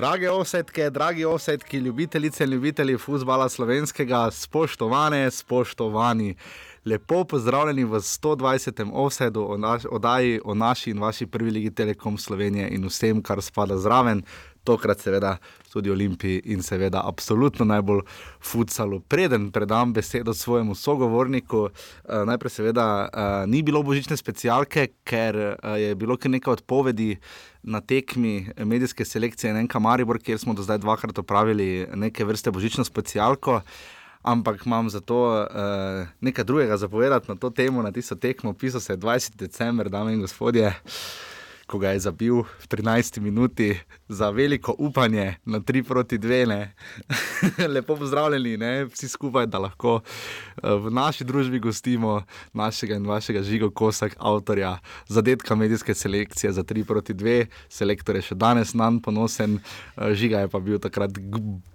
Drage osetke, dragi osetki, ljubitelice in ljubitelji futbola slovenskega, spoštovane, spoštovani. Lepo pozdravljeni v 120. offsetu oddaji o naši in vaši prvi ligi Telekom Slovenije in vsem, kar spada zraven tokrat seveda tudi Olimpiji in seveda absolutno najbolj futsalu. Preden predam besedo svojemu sogovorniku, uh, najprej seveda uh, ni bilo božične specialke, ker uh, je bilo kar nekaj odpovedi na tekmi medijske selekcije Nenka Maribor, kjer smo do zdaj dvakrat opravili neke vrste božično specialko. Ampak imam za to uh, nekaj drugega zapovedati na to temo, na tisto tekmo. Pisal se je 20. december, dame in gospodje. Uh, ko ga je zabil v 13 minuti za veliko upanje na 3 proti 2. Lepo pozdravljeni, ne? vsi skupaj, da lahko eh, v naši družbi gostimo našega in vašega žigo kosak, avtorja zadetka medijske selekcije za 3 proti 2. Selektor je še danes nam ponosen, eh, žiga je pa bil takrat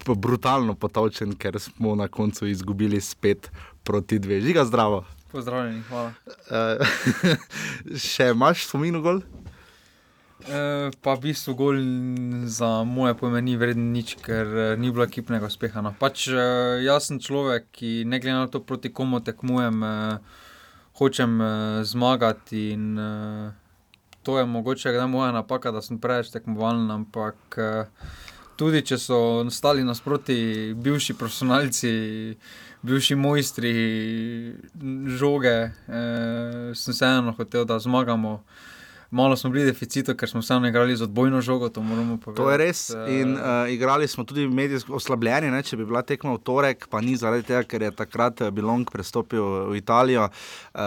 brutalno potovčen, ker smo na koncu izgubili spet proti 2. Žiga zdravo. Pozdravljeni, hvala. Uh, še imaš spomin, gol? Eh, pa v bistvu gol za moje pojme ni vreden nič, ker eh, ni bilo ekipnega uspeha. No. Pač, uh, jaz sem človek, ki ne glede na to, proti komu tekmujem, uh, hočem uh, zmagati. In, uh, to je mogoče, je moja napaka, da sem preveč tekmovalen, ampak uh, tudi če so nastali nasproti bivši profesionalci. Bivši mojstri žoge, eh, sem vseeno hotel, da zmagamo. Eh, malo smo bili deficiti, ker smo vseeno igrali z odbojno žogo. To, to je res. In uh, igrali smo tudi medijsko oslabljeni. Ne? Če bi bila tekma v torek, pa ni zaradi tega, ker je takrat eh, Bilong prestopil v Italijo, uh,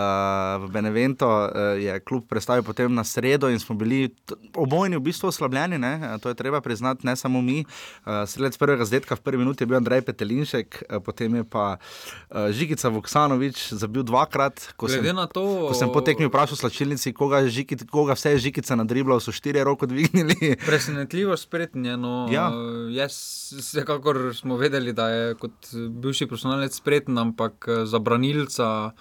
v Benevento, uh, je klub predstavil potem na sredo in smo bili obojni v bistvu oslabljeni. Ne? To je treba priznati, ne samo mi. Uh, Sredec prvega zdetka v prvi minuti je bil Andrej Petelinšek, uh, potem je pa uh, Žigica Vuksanovič zabil dvakrat. Ko sem, to... ko sem potekal vprašal slačilnici, koga Žigica koga vse je žikica nadribla, so štiri roke dvignili. Presenetljivo spretnje. No, ja. Jaz, vsekakor smo vedeli, da je kot bivši profesionalec spreten, ampak za branilca.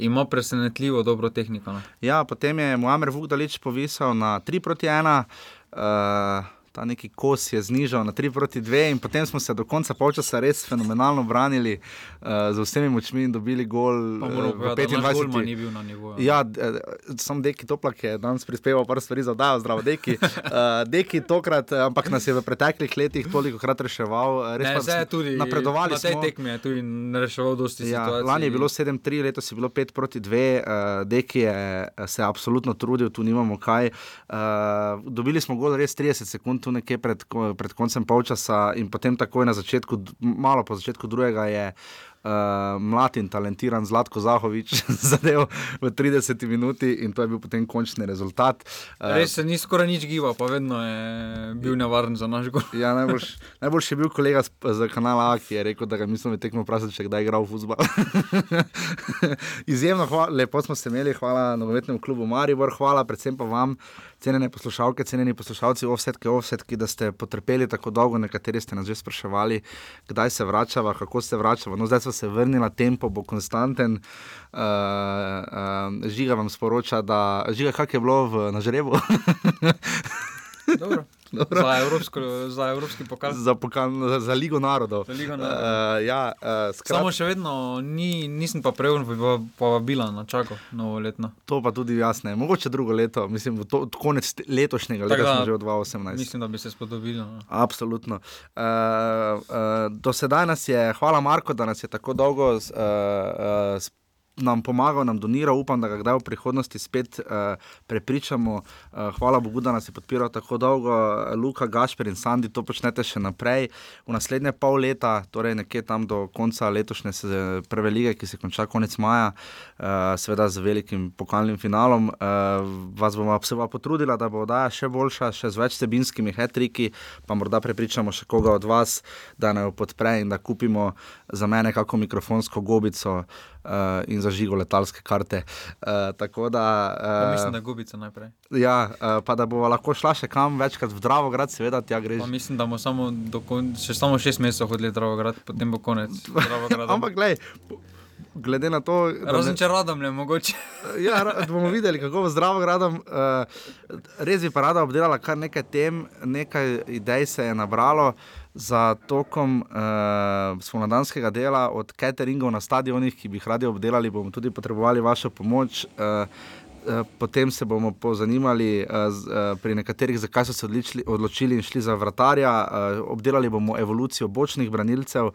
Ima presenetljivo dobro tehniko. Ne? Ja, potem je Muamer Vukdalič povisal na 3 proti 1. Uh, ta neki kos je znižal na 3 proti 2, in potem smo se do konca polčasa res fenomenalno branili uh, z vsemi močmi in dobili gol. Uh, v 25. ni bil na nivoju. Ja, uh, sem deki toplak, je danes prispeval par stvari za oddajo, zdravo deki. Uh, deki tokrat, ampak nas je v preteklih letih toliko krat reševal. Res pa je tudi napredovali. Na tej tekmi je tudi reševal dosti ja, situacij. Lani je bilo 7-3, letos je bilo 5 proti 2, uh, deki je se absolutno trudil, tu nimamo kaj. Uh, dobili smo gol res 30 sekund tu nekje pred, pred koncem polčasa, in potem takoj na začetku, malo po začetku drugega, je uh, mlad in talentiran Zlatko Zahovič zadev v 30 minuti in to je bil potem končni rezultat. Uh, Res se ni skoraj nič gibal, pa vedno je bil nevaren za naš gol. ja, najboljši najbolj je bil kolega z, z kanala A, ki je rekel, da ga nismo tekmo vprašali, če kdaj je igral v futbol. Izjemno hvala, lepo smo se imeli, hvala nogometnemu klubu Maribor, hvala predvsem pa vam cenjene poslušalke, cenjeni poslušalci, offsetke, offsetke, da ste potrpeli tako dolgo, nekateri ste nas že spraševali, kdaj se vračava, kako se vračava. No, zdaj so se vrnili, tempo bo konstanten. Uh, uh, žiga vam sporoča, da žiga, kak je bilo v nažrebu. Za, evropsko, za evropski pokal. Za, pokal, za, za Ligo narodov. Za Ligo narodov. Uh, ja, uh, skrat... Samo še vedno ni, nisem pa prejel, pa, pa bila na čako novo leto. To pa tudi jasne. Mogoče drugo leto, mislim, to, konec letošnjega leta, da, že od 2018. Mislim, da bi se spodobilo. No. Absolutno. Uh, uh, do sedaj nas je, hvala Marko, da nas je tako dolgo. Uh, uh, nam pomagal, nam doniral, upam, da ga kdaj v prihodnosti spet uh, prepričamo. Uh, hvala Bogu, da nas je podpiral tako dolgo, Luka, Gašper in Sandi, to počnete še naprej. V naslednje pol leta, torej nekje tam do konca letošnje prve lige, ki se konča konec maja, uh, seveda z velikim pokalnim finalom, uh, vas bomo se pa potrudila, da bo oddaja še boljša, še z več sebinskimi hetriki, pa morda prepričamo še koga od vas, da naj jo podpre in da kupimo za mene kako mikrofonsko gobico uh, in zažigo letalske karte. Uh, tako da. Uh, mislim, da je gubica najprej. Ja, uh, pa da bo lahko šla še kam večkrat v Dravograd, seveda, tja greš. Mislim, da bomo samo, še samo šest mesecev hodili v Dravograd, potem bo konec. Ampak, gledaj glede na to. Razen če radom, ne mogoče. ja, bomo videli, kako bo zdravo gradom. Uh, res bi pa rada obdelala kar nekaj tem, nekaj idej se je nabralo. Za tokom uh, spomladanskega dela, od cateringov na stadionih, ki bi jih radi obdelali, bomo tudi potrebovali vašo pomoč. Uh, potem se bomo pozanimali z, uh, pri nekaterih, zakaj so se odličili, odločili in šli za vratarja. Obdelali bomo evolucijo bočnih branilcev,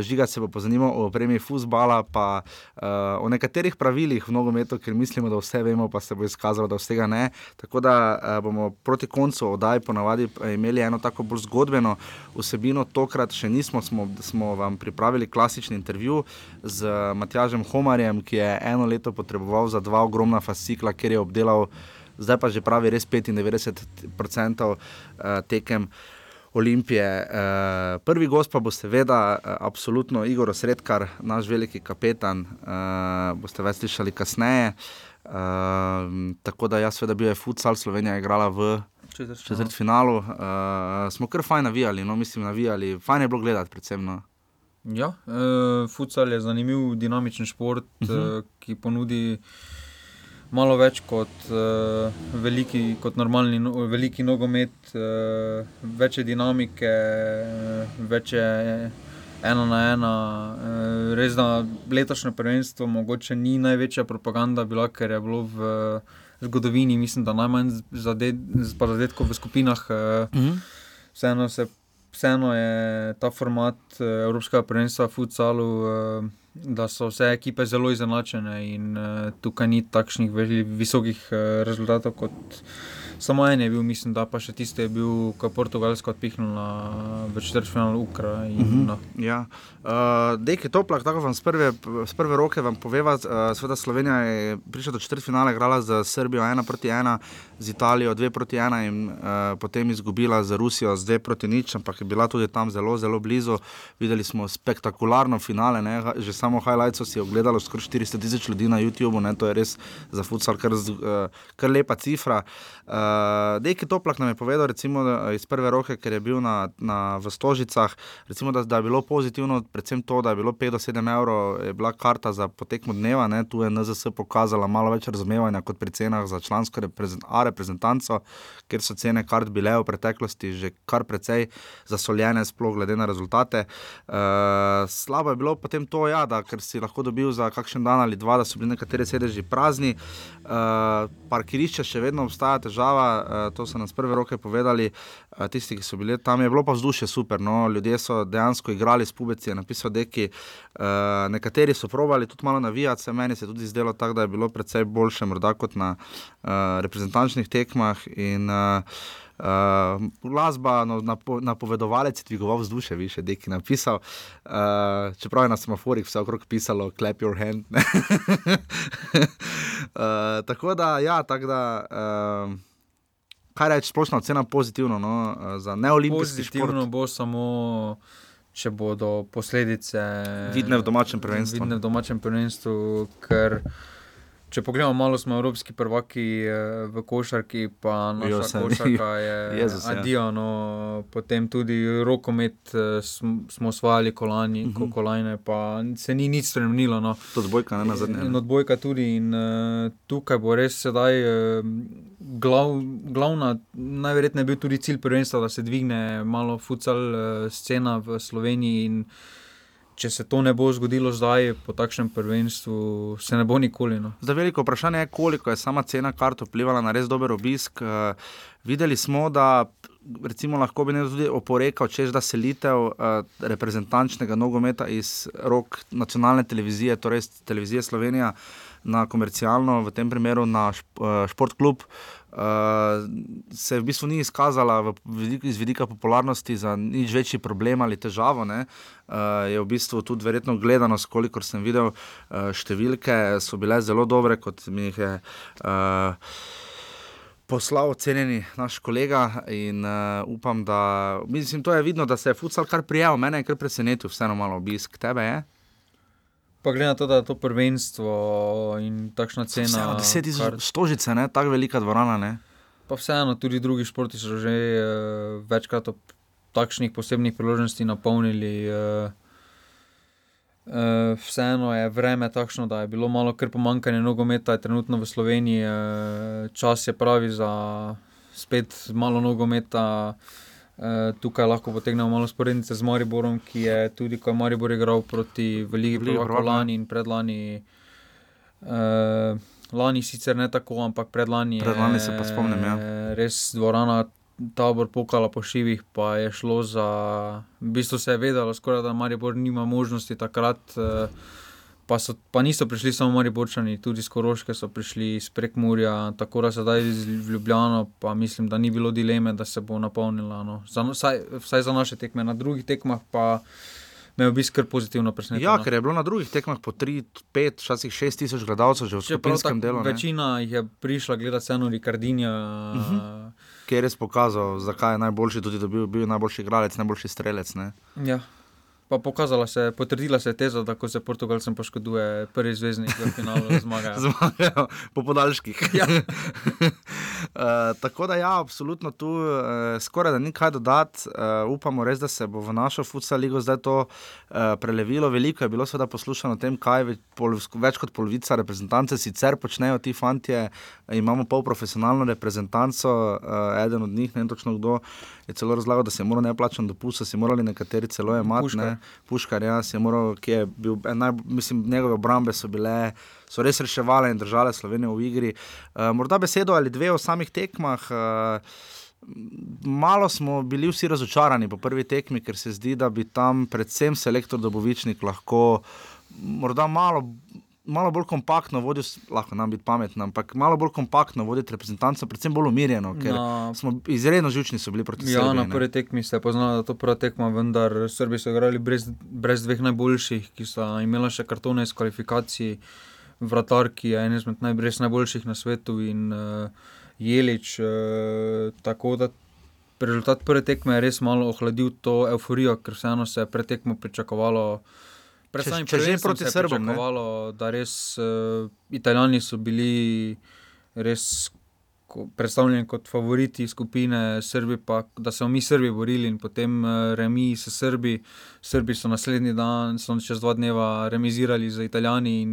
žiga se bo pozanimal o opremi fusbala, pa o nekaterih pravilih v nogometu, ker mislimo, da vse vemo, pa se bo izkazalo, da vsega ne. Tako da bomo proti koncu oddaj ponavadi imeli eno tako bolj zgodbeno vsebino. Tokrat še nismo, smo, smo vam pripravili klasični intervju z Matjažem Homarjem, ki je eno leto potreboval za dva ogromna fasika cikla, ker je obdelal, zdaj pa že pravi res 95% eh, tekem. Olimpije. Uh, prvi gost pa bo seveda uh, absolutno Igor Sredkar, naš veliki kapetan. Uh, boste več slišali kasneje. Uh, tako da jaz, seveda, bil je futsal, Slovenija je igrala v četrtfinalu. Uh, smo kar fajn navijali, no, mislim, navijali. Fajn je bilo gledati, predvsem. No. Ja, uh, futsal je zanimiv, dinamičen šport, uh -huh. uh, ki ponudi malo več kot, uh, veliki, kot normalni no, veliki nogomet, uh, več je dinamike, uh, več je ena na ena. Uh, res da letošnje prvenstvo mogoče ni največja propaganda bila, ker je bilo v zgodovini, mislim, da najmanj zadetkov v skupinah. Uh, mm -hmm. vseeno, se, vseeno je ta format Evropskega prvenstva v futsalu. Uh, da so vse ekipe zelo izenačene in uh, tukaj ni takšnih visokih uh, rezultatov kot. Samo en je bil, mislim, da pa še tisti je bil, ko je Portugalska odpihnila v četrtfinalu Ukrajine. Uh -huh. no. Ja, uh, dej je toplak, tako vam z prve, z prve roke vam poveva. Uh, Sveda Slovenija je prišla do četrtfinala, igrala z Srbijo 1 proti 1, z Italijo 2 proti 1 in uh, potem izgubila z Rusijo z 2 proti 0, ampak je bila tudi tam zelo, zelo blizu. Videli smo spektakularno finale, ne? že samo highlights si ogledalo skoraj 400 tisoč ljudi na YouTubu, ne? to je res za futsal kar, kar lepa cifra. Uh, Uh, Dejki Toplak nam je povedal, recimo, iz prve roke, ker je bil na, na, v Stožicah, recimo, da, da je bilo pozitivno, predvsem to, da je bilo 5 do 7 evrov, je bila karta za potekmo dneva. Ne? Tu je NZS pokazala malo več razumevanja kot pri cenah za člansko reprezent, reprezentanco, ker so cene kart bile v preteklosti že kar precej zasoljene, sploh glede na rezultate. Uh, slabo je bilo potem to, ja, da si lahko dobil za kakšen dan ali dva, da so bili nekateri sedeži prazni. Uh, parkirišče še vedno obstaja država, eh, to so nas prve roke povedali, eh, tisti, ki so bili tam, je bilo pa vzdušje super. No? Ljudje so dejansko igrali s pubeci, napisal deki. Eh, nekateri so provali tudi malo navijati, se meni se je tudi zdelo tako, da je bilo precej boljše, morda kot na reprezentančnih tekmah. In, Uh, glasba, no, napo, napovedovalec je dvigoval vzdušje, više, deki napisal. Uh, čeprav je na semaforih vse okrog pisalo, clap your hand. uh, tako da, ja, tako da. Uh, kaj reči, splošna ocena pozitivno no, za neolimpijske športe? Pozitivno bo samo, če bodo posledice vidne v domačem prvenstvu. Vidne v domačem prvenstvu, ker Če pogledamo, malo smo evropski prvaki eh, v košarki, pa naša se, košarka je Jezus, ja. adijo. No, potem tudi rokomet eh, smo osvajali kolani, uh mhm. -huh. kolajne, pa se ni nič spremenilo. No. To odbojka, ne na zadnje. In odbojka tudi. In, uh, tukaj bo res sedaj glav, glavna, najverjetneje bil tudi cilj prvenstva, da se dvigne malo futsal scena v Sloveniji. In, če se to ne bo zgodilo zdaj, po takšnem prvenstvu, se ne bo nikoli. No. Zdaj, veliko vprašanje je, koliko je sama cena kart vplivala na res dober obisk. Uh, videli smo, da recimo, lahko bi nekdo tudi oporekal, češ, da selitev uh, reprezentančnega nogometa iz rok nacionalne televizije, torej televizije Slovenija, na komercialno, v tem primeru na šp, uh, športklub. Uh, se v bistvu ni izkazala v, iz vidika popularnosti za nič večji problem ali težavo. Uh, je v bistvu tudi verjetno gledanost, kolikor sem videl, uh, številke so bile zelo dobre, kot mi jih je. Uh, Poslal ocenjeni naš kolega in uh, upam, da mislim, to je vidno, da se je futsal kar prijel, mene je kar presenetil, vseeno malo obisk tebe. Je? Pa glede na to, da je to prvenstvo in takšna cena. Vseeno, deset tisoč kar... stožice, ne? tako velika dvorana. Ne? Pa vseeno, tudi drugi športi so že uh, večkrat ob takšnih posebnih priložnostih napolnili. Uh, Uh, vseeno je vreme takšno, da je bilo malo kar pomankanje nogometa, je trenutno v Sloveniji, uh, čas je pravi za spet malo nogometa. Uh, tukaj lahko potegnemo malo sporednice z Mariborom, ki je tudi, ko je Maribor igral proti Veliki Britaniji, lani in predlani. Uh, lani sicer ne tako, ampak predlani. Predlani se pa spomnim. Ja. Res dvorana tabor pokala po šivih, pa je šlo za. V bistvu se je vedelo, skoraj, da Maribor nima možnosti takrat. Eh, pa, so, pa niso prišli samo Mariborčani, tudi iz Koroške so prišli iz Prekmurja, tako da se zdaj v Ljubljano, pa mislim, da ni bilo dileme, da se bo napolnila. No. Za, vsaj, vsaj za naše tekme, na drugih tekmah pa me je obisk kar pozitivno presenetil. Ja, no. ker je bilo na drugih tekmah po 3, 5, včasih 6 tisoč gledalcev že v skupinskem delu. Večina jih je prišla gledati sceno Ricardinja. Uh mhm. -huh. Ki je res pokazal, zakaj je najboljši, tudi da bi bil, bil najboljši igralec, najboljši strelec. Ne? Ja, Pa pokazala se, potrdila se je teza, da ko se Portugalcem poškoduje, prvi zvezdnik v finalu zmaga. Zmagajo po podaljških. Ja. uh, tako da, ja, absolutno tu uh, skoraj da ni kaj dodati. Uh, upamo res, da se bo v našo futsal ligo zdaj to uh, prelevilo. Veliko je bilo seveda poslušano o tem, kaj pol, več kot polovica reprezentance sicer počnejo ti fanti. Imamo pol profesionalno reprezentanco, uh, eden od njih, ne vem točno kdo je celo razlagal, da se je moral neplačen dopust, si morali nekateri celo imeti. Puškar, Puškar ja, je moral, ki je bil, naj, mislim, njegove obrambe so bile. So res reševali in držali Slovenijo v igri. Uh, morda besedo ali dve o samih tekmah. Uh, malo smo bili vsi razočarani po prvi tekmi, ker se zdi, da bi tam, predvsem selektor Dobovičnik, lahko morda malo malo bolj kompaktno vodil, lahko nam biti pametno, ampak malo bolj kompaktno voditi reprezentanco, predvsem bolj umirjeno, ker no. smo izredno žučni bili proti Srbiji. Ja, na prvi tekmi se je poznalo, da to prva tekma, vendar Srbi so igrali brez, brez dveh najboljših, ki so imeli še kartone iz kvalifikacij, vratar, ki je en izmed najboljših na svetu in uh, Jelič. Uh, tako da rezultat prve tekme je res malo ohladil to euforijo, ker vseeno se je pretekmo pričakovalo. Če, če že proti Srbom. Da res uh, Italijani so bili res predstavljeni kot favoriti skupine, Srbi pa da so mi Srbi borili in potem uh, remi s Srbi. Srbi so naslednji dan, so čez dva dneva remizirali z Italijani. In,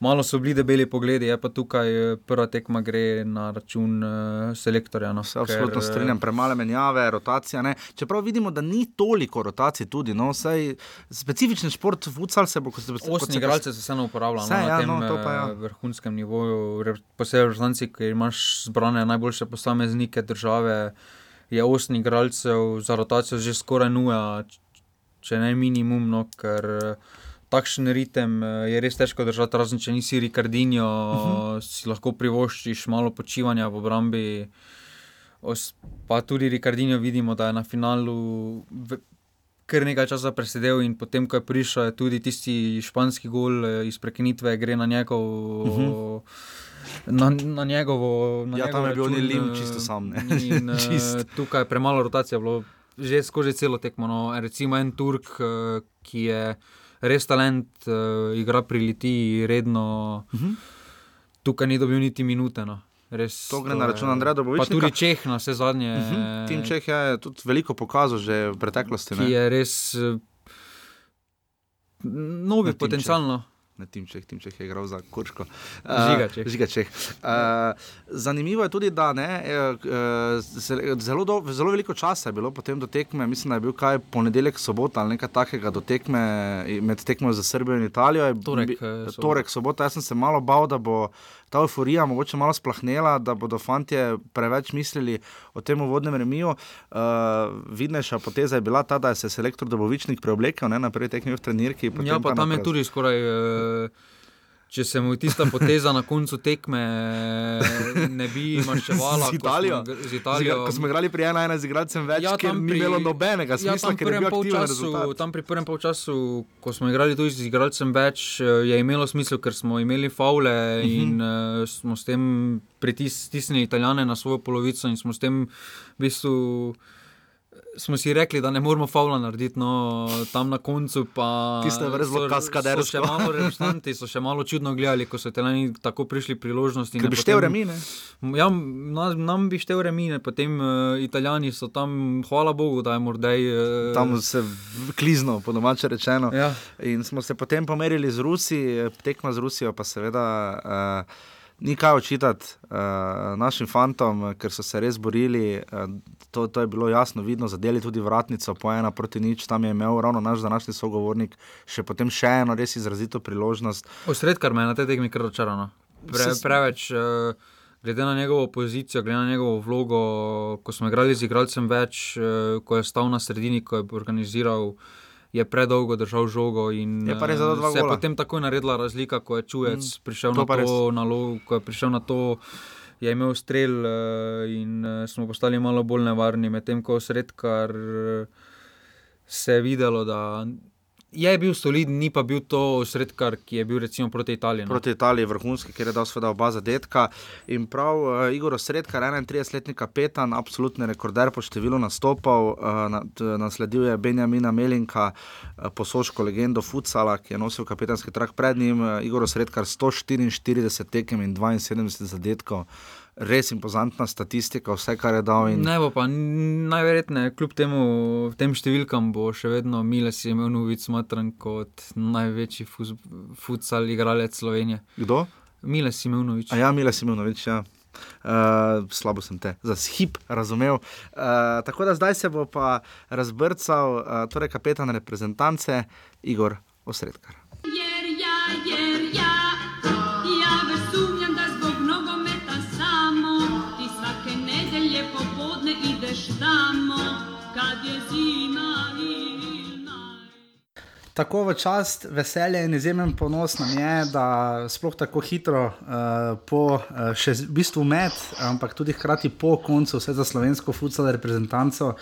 malo so bili debeli pogledi, je pa tukaj eh, prva tekma gre na račun uh, selektorja. No, se absolutno ker, strinjam, premale menjave, rotacija. Ne. Čeprav vidimo, da ni toliko rotacij, tudi no, vsaj specifičen šport, futsal se bo kot se bo. Osem igralcev se vseeno uporablja no, na ja, tem no, pa, ja. vrhunskem nivoju, posebej v Franci, ker imaš zbrane najboljše posameznike države. Je osem igralcev za rotacijo že skoraj nuja, če ne minimum, no, ker uh, takšen ritem eh, je res težko držati, razen če nisi Ricardinho, uh mhm. -huh. si lahko privoščiš malo počivanja v obrambi. Pa tudi Ricardinho vidimo, da je na finalu kar nekaj časa presedel in potem, ko je prišel, je tudi tisti španski gol eh, iz prekinitve, gre na njegov. Uh mhm. -huh. Na, na njegovo. Na ja, tam je bil lim, čisto sam. In, Čist. Tukaj je premalo rotacije, bilo že skozi celo tekmo. No. Recimo en Turk, ki je res talent, uh, igra pri Litiji, redno. Uh mhm. -huh. Tukaj ni dobil niti minute. No. Res, to gre to na račun Andreja Doboviča. Pa tudi Čeh, na vse zadnje. Uh mhm. -huh. Tim Čeh je tudi veliko pokazal že v preteklosti. Ki je res uh, novi potencialno. Čeh na Timčeh, Timčeh je igral za Kurško. Uh, Žigačeh. Uh, zanimivo je tudi, da ne, uh, zelo, do, zelo veliko časa je bilo potem do tekme, mislim, da je bil kaj ponedeljek, sobota ali nekaj takega do tekme med tekmo za Srbijo in Italijo. Torek, torek sobota. Jaz sem se malo bal, da bo ta euforija mogoče malo splahnela, da bodo fanti preveč mislili o tem vodnem remiju. Uh, vidnejša poteza je bila ta, da je se selektor Dobovičnik preoblekel ne, na prvi tekmi v trenirki. Ja, pa tam je tudi skoraj. Uh, Če se mu tista poteza na koncu tekme ne bi maščevala z Italijo. Smo, z Italijo. Ko smo igrali pri 1-1 z igralcem več, ja, tam ni bilo nobenega ja, smisla, ja, ker je bil času, tam pri prvem polčasu, ko smo igrali tudi z igralcem več, je imelo smisel, ker smo imeli faule uh -huh. in uh, smo s tem pritisnili Italijane na svojo polovico in smo s tem v bistvu smo si rekli, da ne moramo faula narediti, no tam na koncu pa. Tiste vrste zelo kaskadersko. So še malo reprezentanti, so še malo čudno gledali, ko so te lani tako prišli priložnosti. Bi štel remine. Ja, na, nam bi štel remine, potem uh, italijani so tam, hvala Bogu, da je mordej. Uh, tam se klizno, po domače rečeno. Ja. In smo se potem pomerili z Rusi, tekma z Rusijo pa seveda. Uh, ni kaj očitati uh, našim fantom, ker so se res borili. Uh, to, to je bilo jasno, vidno, zadeli tudi vratnico, po ena proti nič, tam je imel ravno naš današnji sogovornik, še potem še eno res izrazito priložnost. Osred, kar me je na tej tekmi kar očarano. Pre, preveč. Uh... Glede na njegovo pozicijo, glede na njegovo vlogo, ko smo igrali z igralcem več, ko je stal na sredini, ko je organiziral uh, je predolgo držal žogo. In, je pa res zelo dolgo. Se je potem takoj naredila razlika, ko je čujec mm, prišel, na to, na lo, je prišel na to. Je imel strel uh, in uh, smo postali malo bolj nevarni, medtem ko sredkar se je videlo, da je bil soliden, ni pa bil to sredkar, ki je bil recimo proti Italiji. No. Proti Italiji vrhunski, ker je dal sveda oba zadetka. In prav uh, Igor Sredkar, 31-letni kapetan, absolutni rekorder po številu nastopov, uh, nasledil je Benjamina Melinka, uh, posoško legendo Futsala, ki je nosil kapetanski trak pred njim. Uh, Igor Sredkar 144 tekem in 72 zadetkov res impozantna statistika, vse, kar je dal. In... Ne bo pa najverjetneje, kljub temu, tem številkam bo še vedno Miles imel novic smatran kot največji futsal igralec Slovenije. Kdo? Miles imel novic. Ja, Miles imel novic, ja. Uh, slabo sem te za hip razumel. Uh, tako da zdaj se bo pa razbrcal, uh, torej kapetan reprezentance Igor Osredkar. Tako v čast, veselje in izjemen ponos nam je, da sploh tako hitro, uh, po uh, še v bistvu med, ampak tudi hkrati po koncu, vse za slovensko futsal reprezentanco,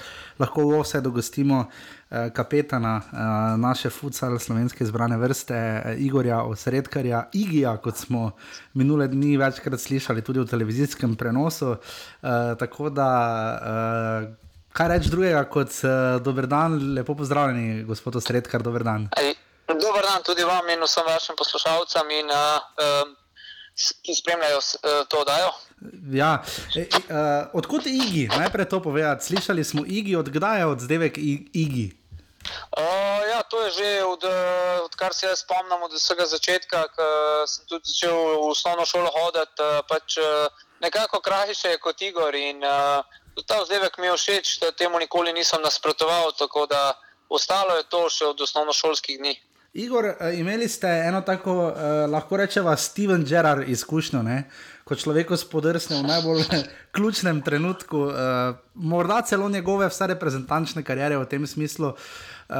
lahko vse dogostimo uh, kapetana uh, naše futsal slovenske izbrane vrste, uh, Igorja Osredkarja, Igija, kot smo minule dni večkrat slišali tudi v televizijskem prenosu. Uh, tako da. Uh, kaj reči drugega kot uh, dober dan, lepo pozdravljeni, gospod Sredkar, dober dan. Ej, dober dan tudi vam in vsem vašim poslušalcem, in, uh, um, ki spremljajo uh, to oddajo. Ja, e, e, uh, odkud je Igi? Najprej to povedati. Slišali smo Igi, odkdaj je odzdevek Igi? Uh, ja, to je že od, odkar se spomnim od vsega začetka, ko sem tudi začel v osnovno šolo hoditi. Pač, nekako krajše kot Igor. In, uh, ta vzdevek mi je všeč, da temu nikoli nisem nasprotoval, tako da ostalo je to še od osnovnošolskih dni. Igor, eh, imeli ste eno tako, eh, lahko rečemo, Steven Gerrard izkušnjo, ne? kot človek spodrsne v najbolj ključnem trenutku, eh, morda celo njegove vse reprezentančne karijere v tem smislu. Eh, Uh,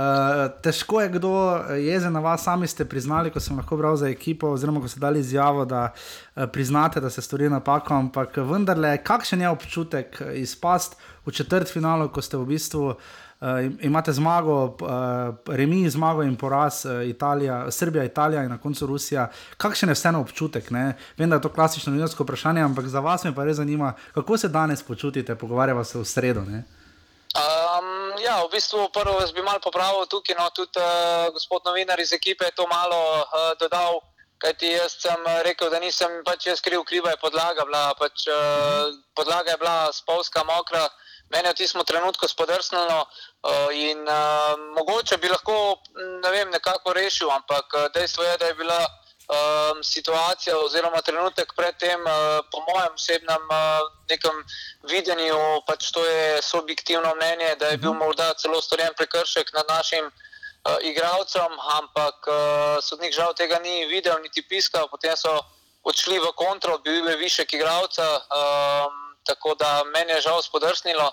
težko je kdo jezen na vas, sami ste priznali, ko sem lahko bral za ekipo, oziroma ko ste dali izjavo, da uh, priznate, da ste storili napako. Ampak vendarle, kakšen je občutek izpast v četrt finalu, ko ste v bistvu. Uh, imate zmago, uh, remi, zmago in poraz, uh, Italija, Srbija, Italija in na koncu Rusija. Kakšen je vseeno občutek? Ne? Vem, da je to klasično novinarsko vprašanje, ampak za vas me pa res zanima, kako se danes počutite, pogovarjava se v sredo. Ne? Um, ja, v bistvu prvo bi mal popravil tukaj, no tudi uh, gospod novinar iz ekipe je to malo uh, dodal, kajti jaz sem rekel, da nisem pač jaz kriv, kriva je podlaga bila, pač uh, podlaga je bila spolska, mokra, meni je v tistem trenutku spodrsnilo uh, in uh, mogoče bi lahko, ne vem, nekako rešil, ampak dejstvo je, da je bila um, situacija oziroma trenutek predtem, uh, po mojem osebnem uh, nekem videnju, pač to je subjektivno mnenje, da je bil mhm. morda celo storjen prekršek nad našim uh, igralcem, ampak uh, sodnik žal tega ni videl, niti piskal, potem so odšli v kontrol, bil je višek igralca, um, tako da meni je žal spodrsnilo.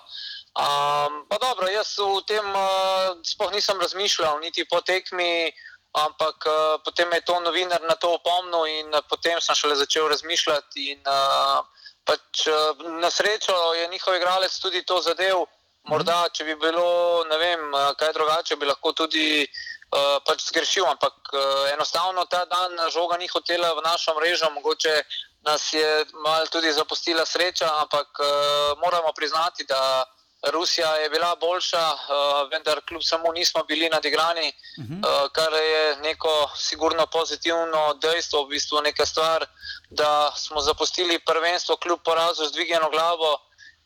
Um, pa dobro, jaz v tem uh, sploh nisem razmišljal, niti po tekmi ampak uh, potem je to novinar na to opomnil in uh, potem sem šele začel razmišljati. In, uh, pač, uh, na srečo je njihov igralec tudi to zadev. Morda, če bi bilo vem, kaj drugače, bi lahko tudi uh, pač zgrešil, ampak uh, enostavno ta dan žoga ni hotela v našo mrežo, mogoče nas je malo tudi zapustila sreča, ampak uh, moramo priznati, da Rusija je bila boljša, uh, vendar kljub samo nismo bili nadigrani, uh -huh. uh, kar je neko sigurno pozitivno dejstvo, v bistvu neka stvar, da smo zapustili prvenstvo kljub porazu z dvigeno glavo.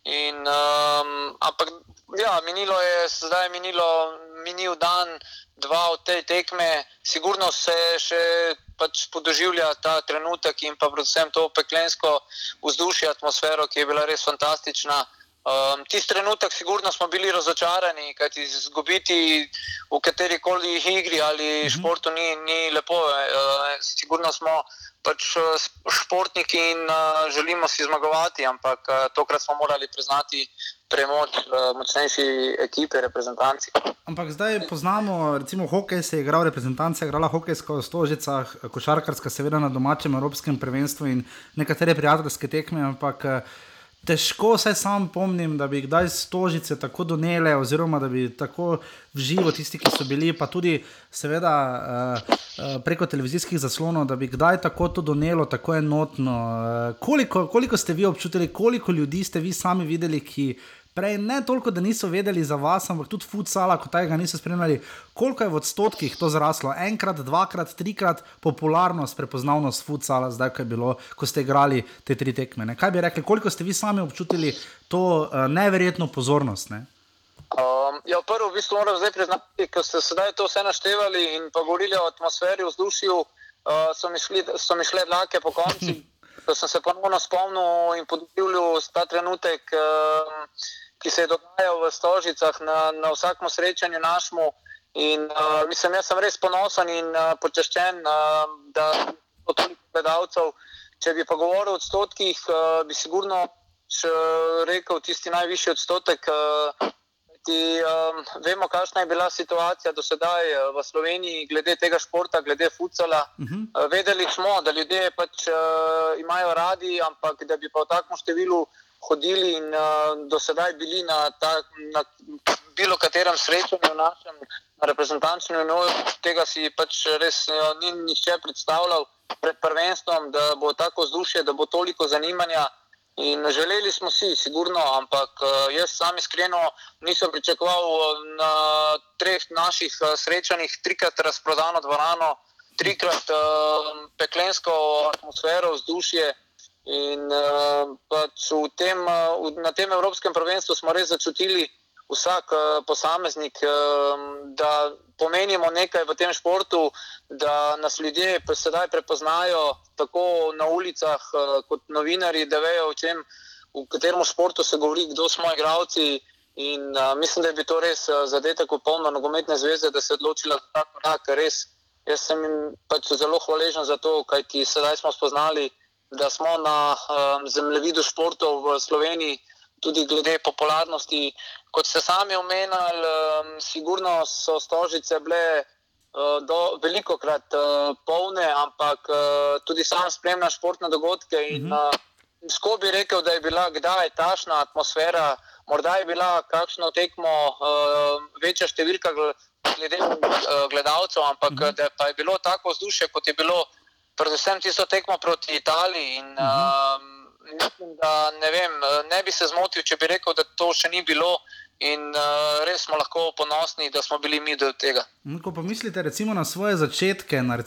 In, um, ampak ja, minilo je, zdaj je minilo, minil dan, dva od te tekme, sigurno se še pač podoživlja ta trenutek in pa predvsem to peklensko vzdušje, atmosfero, ki je bila res fantastična. Um, Tisti trenutek, sigurno smo bili razočarani, kajti izgubiti v kateri koli igri ali mhm. -huh. športu ni, ni lepo. Uh, sigurno smo pač športniki in uh, želimo si zmagovati, ampak uh, tokrat smo morali priznati premoč uh, močnejši ekipe, reprezentanci. Ampak zdaj poznamo, recimo, hokej se je igral, reprezentanca je igrala hokejsko v Stožicah, košarkarska, seveda na domačem evropskem prvenstvu in nekatere prijateljske tekme. Ampak, uh, težko se sam pomnim, da bi kdaj stožice tako donele, oziroma da bi tako v živo tisti, ki so bili, pa tudi, seveda, uh, uh, preko televizijskih zaslonov, da bi kdaj tako to donelo, tako enotno. Uh, koliko, koliko ste vi občutili, koliko ljudi ste vi sami videli, ki prej ne toliko, da niso vedeli za vas, ampak tudi futsala, kot tega niso spremljali, koliko je v odstotkih to zraslo, enkrat, dvakrat, trikrat popularnost, prepoznavnost futsala, zdaj, ko bilo, ko ste igrali te tri tekme. Ne? Kaj bi rekli, koliko ste vi sami občutili to uh, neverjetno pozornost? Ne? Um, ja, prvo, v bistvu moram zdaj priznati, ker ste sedaj to vse naštevali in pa govorili o atmosferi, vzdušju, uh, so, mi šli, so mi šle dlake po konci. Ko sem se ponovno spomnil in podivil ta trenutek, uh, ki se je dogajal v Stožicah na, na vsakem srečanju našemu. In, uh, mislim, jaz sem res ponosen in uh, počaščen, uh, da imamo toliko gledalcev. Če bi pa govoril o odstotkih, uh, bi sigurno rekel tisti najvišji odstotek. Uh, ti, um, vemo, kakšna je bila situacija do sedaj v Sloveniji glede tega športa, glede futsala. Uh -huh. uh, vedeli smo, da ljudje pač uh, imajo radi, ampak da bi pa v takem številu hodili in uh, do sedaj bili na, ta, na bilo katerem srečanju našem, na reprezentančnem nivoju, tega si pač res uh, ni nihče predstavljal pred prvenstvom, da bo tako vzdušje, da bo toliko zanimanja. In želeli smo si, sigurno, ampak uh, jaz sam iskreno nisem pričakoval na treh naših srečanjih trikrat razprodano dvorano, trikrat uh, peklensko atmosfero, vzdušje. In uh, pač tem, uh, na tem Evropskem prvenstvu smo res začutili, vsak uh, posameznik, uh, da pomenimo nekaj v tem športu, da nas ljudje sedaj prepoznajo tako na ulicah, uh, kot novinari, da vejo, čem, v katerem športu se govori, kdo smo igravci. In uh, mislim, da je bil to res uh, zadetek popolno nogometne zveze, da se je odločila za ta korak. Jaz sem jim pač zelo hvaležen za to, kajti sedaj smo spoznali da smo na um, zemljevidu športov v Sloveniji, tudi glede popularnosti. Kot ste sami omenili, um, sigurno so stožice bile uh, do, veliko krat uh, polne, ampak uh, tudi sam spremljam športne dogodke. In, uh, Sko bi rekel, da je bila kdaj tašna atmosfera, morda je bila kakšno tekmo uh, večja številka glede uh, gledalcev, ampak uh -huh. da pa je bilo tako vzdušje, kot je bilo predvsem tisto tekmo proti Italiji. In, uh -huh. um, mislim, da ne, vem, ne bi se zmotil, če bi rekel, da to še ni bilo. In uh, res smo lahko ponosni, da smo bili mi del tega. Ko pomislite na svoje začetke, na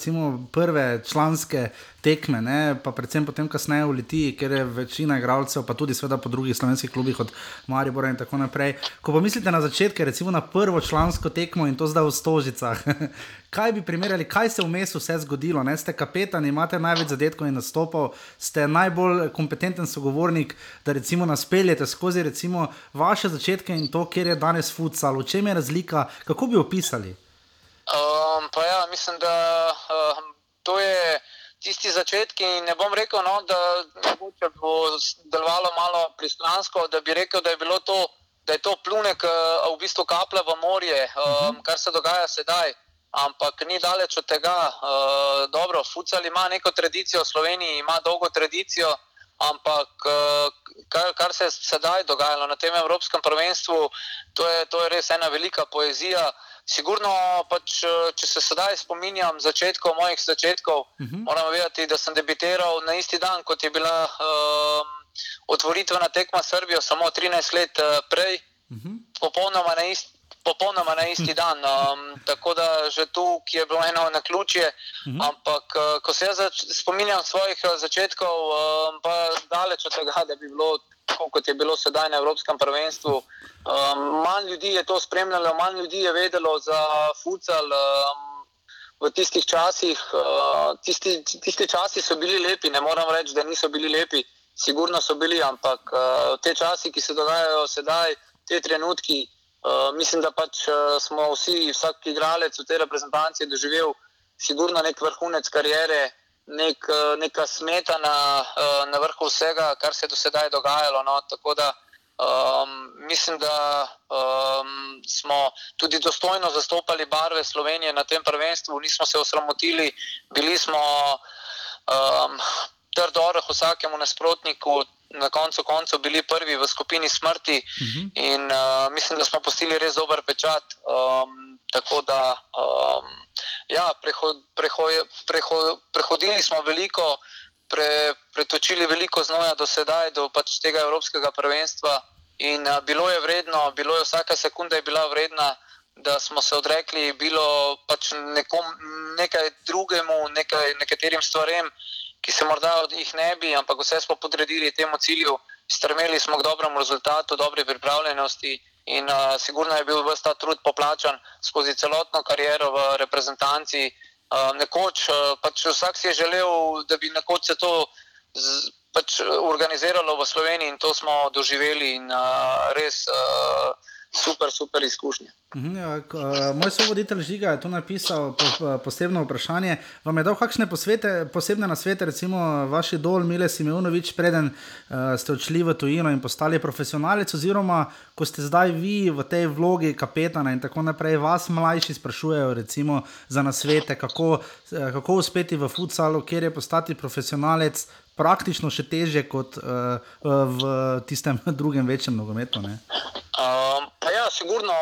prve članske tekme, ne, pa predvsem potem, kasneje v Litiji, ker je večina igralcev, pa tudi seveda po drugih slovenskih klubih, od Maribora in tako naprej. Ko pomislite na začetke, recimo na prvo člansko tekmo in to zdaj v Stožicah, kaj bi primerjali, kaj se je vmes vse zgodilo? Ne? Ste kapetan, imate največ zadetkov in nastopov, ste najbolj kompetenten sogovornik, da recimo nas peljete skozi recimo vaše začetke in to, kjer je danes futsal. V čem je razlika, kako bi opisali? Um, pa ja, mislim, da um, to je tisti začetki. Ne bom rekel, no, da bo delovalo malo pristransko, da bi rekel, da je bilo to. Da je to plunek, v bistvu kaplja v morje, um, kar se dogaja sedaj ampak ni daleč od tega. Uh, dobro, Futsal ima neko tradicijo, Slovenija ima dolgo tradicijo, ampak uh, kar, kar se je sedaj dogajalo na tem Evropskem prvenstvu, to je, to je res ena velika poezija. Sigurno, pač, če se sedaj spominjam začetkov, mojih začetkov, uh mhm. -huh. moram vedeti, da sem debitiral na isti dan, kot je bila uh, otvoritvena tekma Srbijo, samo 13 let uh, prej. Uh -huh. popolnoma na isti. Popolnoma na isti dan. Um, tako da že tu je bilo eno na ključje. -huh. Ampak, uh, ko se jaz spominjam svojih uh, začetkov, um, pa daleč od tega, da bi bilo tako, kot je bilo sedaj na Evropskem prvenstvu. Um, manj ljudi je to spremljalo, manj ljudi je vedelo za futsal. Um, v tistih časih, uh, tisti, tisti časi so bili lepi, ne moram reči, da niso bili lepi, sigurno so bili, ampak uh, te časi, ki se dogajajo sedaj, te trenutki, uh, mislim, da pač uh, smo vsi, vsak igralec v tej reprezentanci doživel sigurno nek vrhunec karijere nek, eh, neka smetana uh, na vrhu vsega, kar se je do sedaj dogajalo. No? Tako da um, mislim, da um, smo tudi dostojno zastopali barve Slovenije na tem prvenstvu, nismo se osramotili, bili smo um, trdo oreh vsakemu nasprotniku. Na koncu koncev bili prvi v skupini smrti, uh mhm. -huh. in uh, mislim, da smo postili res dober pečat. Um, tako da um, ja, prehod, prehod, prehod, prehodili smo veliko, pre, pretočili veliko znoja do sedaj, do pač tega Evropskega prvenstva. In a, bilo je vredno, bilo je vsaka sekunda je bila vredna, da smo se odrekli bilo pač nekom, nekaj drugemu, nekaj, nekaterim stvarem, ki se morda od njih ne bi, ampak vse smo podredili temu cilju, strmeli smo k dobremu rezultatu, dobri pripravljenosti in uh, sigurno je bil vse ta trud poplačan skozi celotno kariero v reprezentanci. Uh, nekoč, uh, pač vsak si je želel, da bi nekoč se to z, pač organiziralo v Sloveniji in to smo doživeli in uh, res. Uh, super, super izkušnja. Mhm, ja, eh, moj sovoditelj Žiga je tu napisal posebno vprašanje. Vam je dal kakšne posvete, posebne nasvete, recimo vaši dol, Mile Simeonovič, preden uh, ste odšli v tujino in postali profesionalec, oziroma ko ste zdaj vi v tej vlogi kapetana in tako naprej, vas mlajši sprašujejo recimo, za nasvete, kako, uh, kako uspeti v futsalu, kjer je postati profesionalec. Praktično še teže kot uh, v tistem drugem večjem nogometu. Um, ja, sigurno,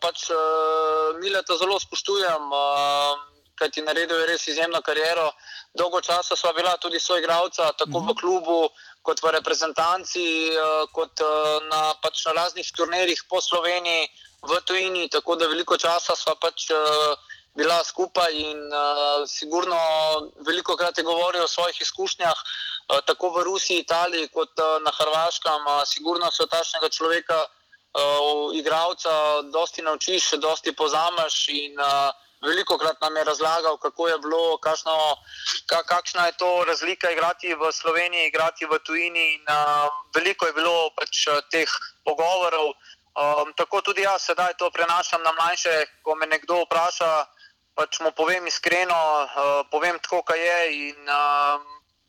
pač uh, Mileta zelo spoštujem, uh, kaj ti naredil je res izjemno kariero. Dolgo časa sva bila tudi soigravca, tako uh -huh. v mhm. klubu, kot v reprezentanci, uh, kot uh, na, pač na raznih turnirjih po Sloveniji, v tujini. Tako da veliko časa sva pač. Uh, Bila skupaj in uh, sigurno veliko krat je govoril o svojih izkušnjah, uh, tako v Rusiji, Italiji, kot uh, na Hrvaškem. Uh, sigurno so tašnega človeka uh, uh, igralca, dosti naučiš, dosti pozameš. In uh, veliko krat nam je razlagal, kako je bilo, kakšno, kakšna je to razlika igrati v Sloveniji, igrati v tujini. In, uh, veliko je bilo pač teh pogovorov. Um, tako tudi jaz sedaj to prenašam na mlajše, ko me nekdo vpraša. Pač mu povem iskreno, uh, povem tako, kaj je. In, uh,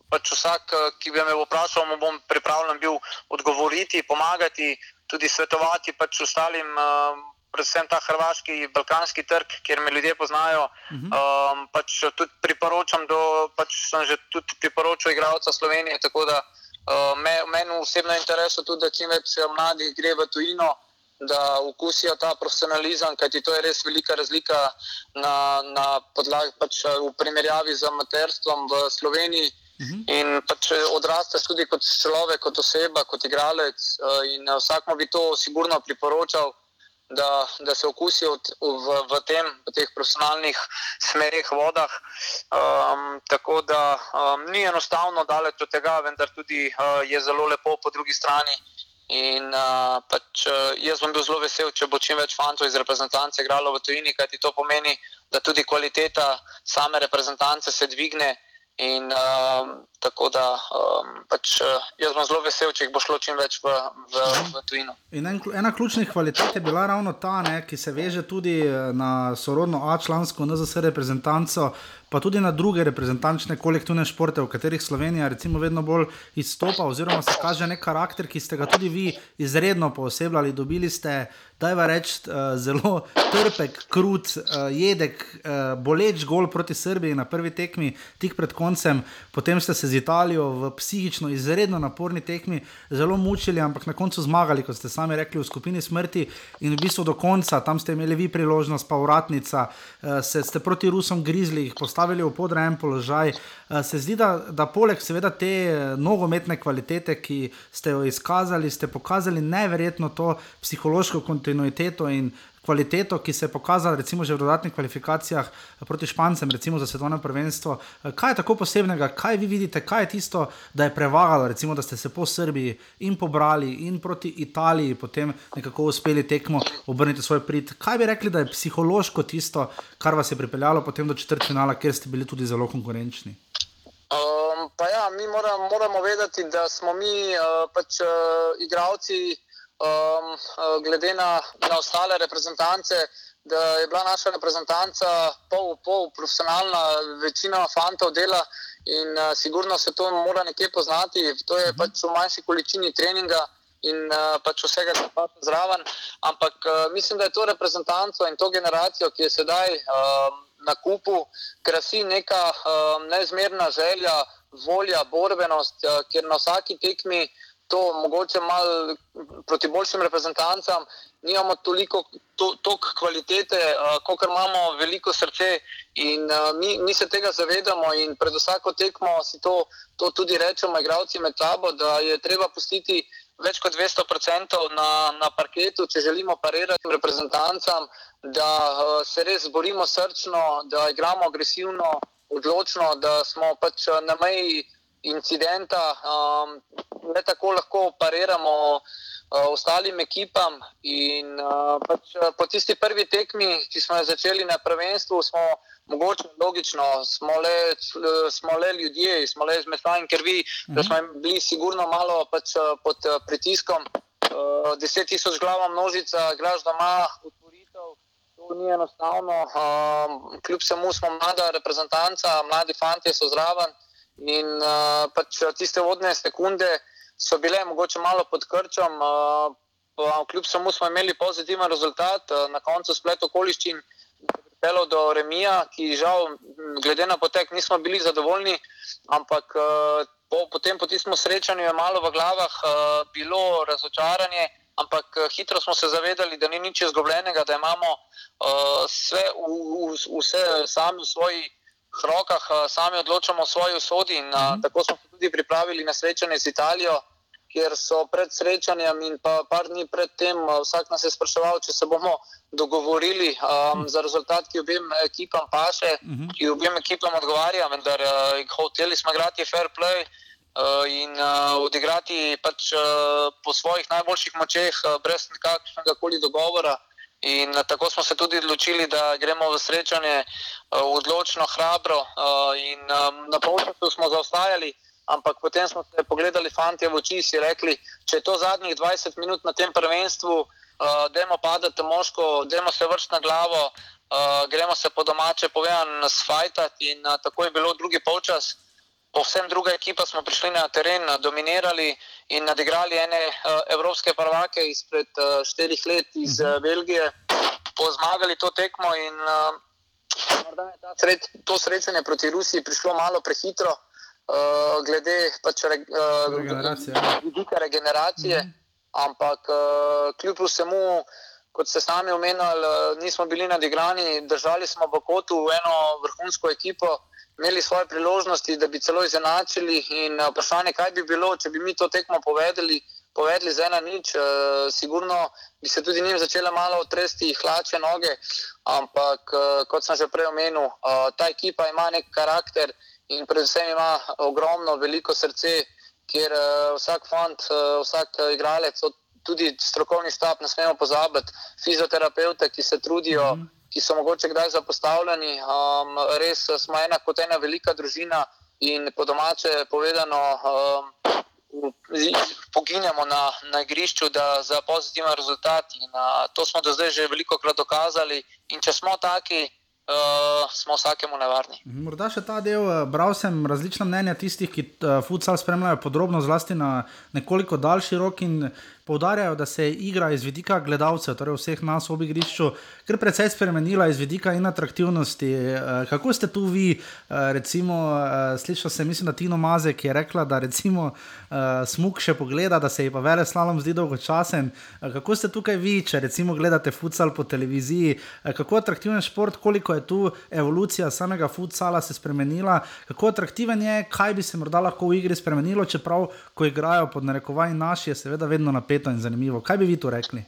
pač vsak, ki bi me vprašal, mu bom pripravljen bil odgovoriti, pomagati tudi svetovati pač ostalim, uh, predvsem ta hrvaški, balkanski trg, kjer me ljudje poznajo. Uh -huh. um, pač tudi priporočam, da pač sem že tudi priporočil igralca Slovenije. Tako da uh, me, meni osebno je interes tudi, da čim več mladih gre v tujino. Da okusijo ta profesionalizem, kajti to je res velika razlika na, na podlagi, pač v primerjavi z amaterstvom v Sloveniji. -hmm. In pač odrasteš tudi kot človek, kot oseba, kot igralec. Eh, in eh, vsakmo bi to sigurno priporočal, da, da se okusi v, v, tem, v teh profesionalnih smerih, vodah. Um, tako da um, ni enostavno daleč od tega, vendar tudi uh, je zelo lepo po drugi strani. In uh, pač, uh, jaz bom bil zelo vesel, če bo čim več fantov iz reprezentance igralo v tujini, kajti to pomeni, da tudi kvaliteta same reprezentance se dvigne. In um, tako da um, pač, uh, jaz bom zelo vesel, če jih bo šlo čim več v, v, v tujino. In en, ena ključnih kvalitet je bila ravno ta, ne, ki se veže tudi eh, na sorodno A-člansko NZS reprezentanco, pa tudi na druge reprezentančne kolektivne športe, v katerih Slovenija recimo vedno bolj izstopa, oziroma se kaže nek karakter, ki ste ga tudi vi izredno poosebljali. Dobili ste da je reči, uh, zelo trpek, krut, uh, jedek, uh, boleč gol proti Srbiji na prvi tekmi, tik pred koncem, potem ste se z Italijo v psihično izredno naporni tekmi zelo mučili, ampak na koncu zmagali, kot ste sami rekli, v skupini smrti in v bistvu do konca, tam ste imeli vi priložnost, pa uratnica, uh, se ste proti Rusom grizli, jih postavili v podrejen položaj. Uh, se zdi, da, da poleg seveda te nogometne kvalitete, ki ste jo izkazali, ste pokazali neverjetno to psihološko kontinuiteto in kvaliteto, ki se je pokazala recimo že v dodatnih kvalifikacijah proti Špancem, recimo za svetovno prvenstvo. Kaj je tako posebnega, kaj vi vidite, kaj je tisto, da je prevagalo, recimo, da ste se po Srbiji in pobrali in proti Italiji, potem nekako uspeli tekmo obrniti svoj prid. Kaj bi rekli, da je psihološko tisto, kar vas je pripeljalo potem do četrtfinala, kjer ste bili tudi zelo konkurenčni? Um, pa ja, mi moram, moramo vedeti, da smo mi uh, pač uh, igravci um, glede na, na ostale reprezentance, da je bila naša reprezentanca pol, pol profesionalna, večina fantov dela in uh, sigurno se to mora nekje poznati. To je pač v manjši količini treninga. In uh, pač vsega, kar je zraven. Ampak uh, mislim, da je to reprezentanco in to generacijo, ki je sedaj uh, na kupu, krasi neka uh, neizmerna želja, volja, borbenost, uh, ker na vsaki tekmi uh, to mogoče malo proti boljšim reprezentancam, nimamo toliko to, tok kvalitete, uh, kot imamo veliko srce in uh, mi, mi se tega zavedamo in pred vsako tekmo si to, to tudi rečemo, igravci med sabo, da je treba pustiti več kot 200% na, na parketu, če želimo parirati reprezentancam, da uh, se res borimo srčno, da igramo agresivno, odločno, da smo pač na meji incidenta, um, ne tako lahko pariramo uh, ostalim ekipam. In, uh, pač, uh, po tisti prvi tekmi, ki smo jo začeli na prvenstvu, smo mogoče logično, smo le, smo le ljudje, smo le iz mesta in krvi, mhm. da smo bili sigurno malo pač, uh, pod uh, pritiskom. Uh, deset tisoč glava množica, graž doma, utvoritev. To ni enostavno, um, kljub vsemu smo mlada reprezentanca, mladi fanti so zraven. In uh, pač tiste vodne sekunde so bile mogoče malo pod krčom, uh, kljub samo smo imeli pozitiven rezultat, uh, na koncu splet okoliščin je pripeljal do Remija, ki žal, glede na potek, nismo bili zadovoljni, ampak uh, po, potem po tistem srečanju je malo v glavah uh, bilo razočaranje. Ampak hitro smo se zavedali, da ni nič izgubljenega, da imamo uh, vse, v, v, vse sami v svoji rokah, eh, sami odločamo o svoji usodi. In, mm -hmm. Tako smo se tudi pripravili na srečanje z Italijo, kjer so pred srečanjem in pa par dni predtem eh, vsak nas je spraševal, če se bomo dogovorili um, mm -hmm. za rezultat, ki objem ekipam paše, mm -hmm. ki objem ekipam odgovarja, vendar uh, hoteli smo igrati fair play. Uh, in uh, odigrati pač, uh, po svojih najboljših močeh, uh, brez kakršnega koli dogovora. Uh, In tako smo se tudi odločili, da gremo v srečanje uh, odločno, hrabro. Uh, in um, na polčasu smo zaostajali, ampak potem smo se pogledali fanti v oči in si rekli, če je to zadnjih 20 minut na tem prvenstvu, dajmo padati moško, dajmo se vršiti na glavo, gremo se po domače povedan sfajtati. In tako je bilo drugi polčas povsem druga ekipa smo prišli na teren, dominirali in nadigrali ene uh, evropske prvake izpred uh, štirih let iz uh, Belgije, pozmagali to tekmo in uh, morda je sred, to srečanje proti Rusiji prišlo malo prehitro, uh, glede pač re, uh, regeneracije. regeneracije mm -hmm. Ampak uh, kljub vsemu, kot ste sami omenjali, nismo bili nadigrani, držali smo v kotu eno vrhunsko ekipo imeli svoje priložnosti, da bi celo izenačili. In eh, vprašanje, kaj bi bilo, če bi mi to tekmo povedali, povedali za ena nič, uh, sigurno bi se tudi njim začele malo otresti hlače noge. Ampak, uh, kot sem že prej omenil, uh, ta ekipa ima nek karakter in predvsem ima ogromno, veliko srce, kjer uh, vsak fant, uh, vsak igralec, tudi strokovni štab, ne smemo pozabiti, fizioterapeute, ki se trudijo. Mm -hmm ki so mogoče kdaj zapostavljeni. Um, res smo ena kot ena velika družina in po domače povedano. Um, Poginjamo na, na igrišču za pozitiven rezultat, in uh, to smo do zdaj že veliko krat dokazali. In če smo taki, uh, smo vsakemu nevarni. Morda še ta del, uh, bral sem različna mnenja tistih, ki uh, futsal spremljajo podrobno, zlasti na nekoliko daljši rok. poudarjajo, da se igra iz vidika gledalcev, torej vseh nas v igrišču, kar precej spremenila iz vidika in atraktivnosti. Uh, kako ste tu vi, uh, recimo, uh, slišal sem, mislim, da Tino Mazek je rekla, da recimo smuk še pogleda, da se ji pa vele slalom zdi dolgočasen. Kako ste tukaj vi, če recimo gledate futsal po televiziji, kako atraktiven šport, koliko je tu evolucija samega futsala se spremenila, kako atraktiven je, kaj bi se morda lahko v igri spremenilo, čeprav ko igrajo pod narekovanji naši, je seveda vedno napeto in zanimivo. Kaj bi vi tu rekli?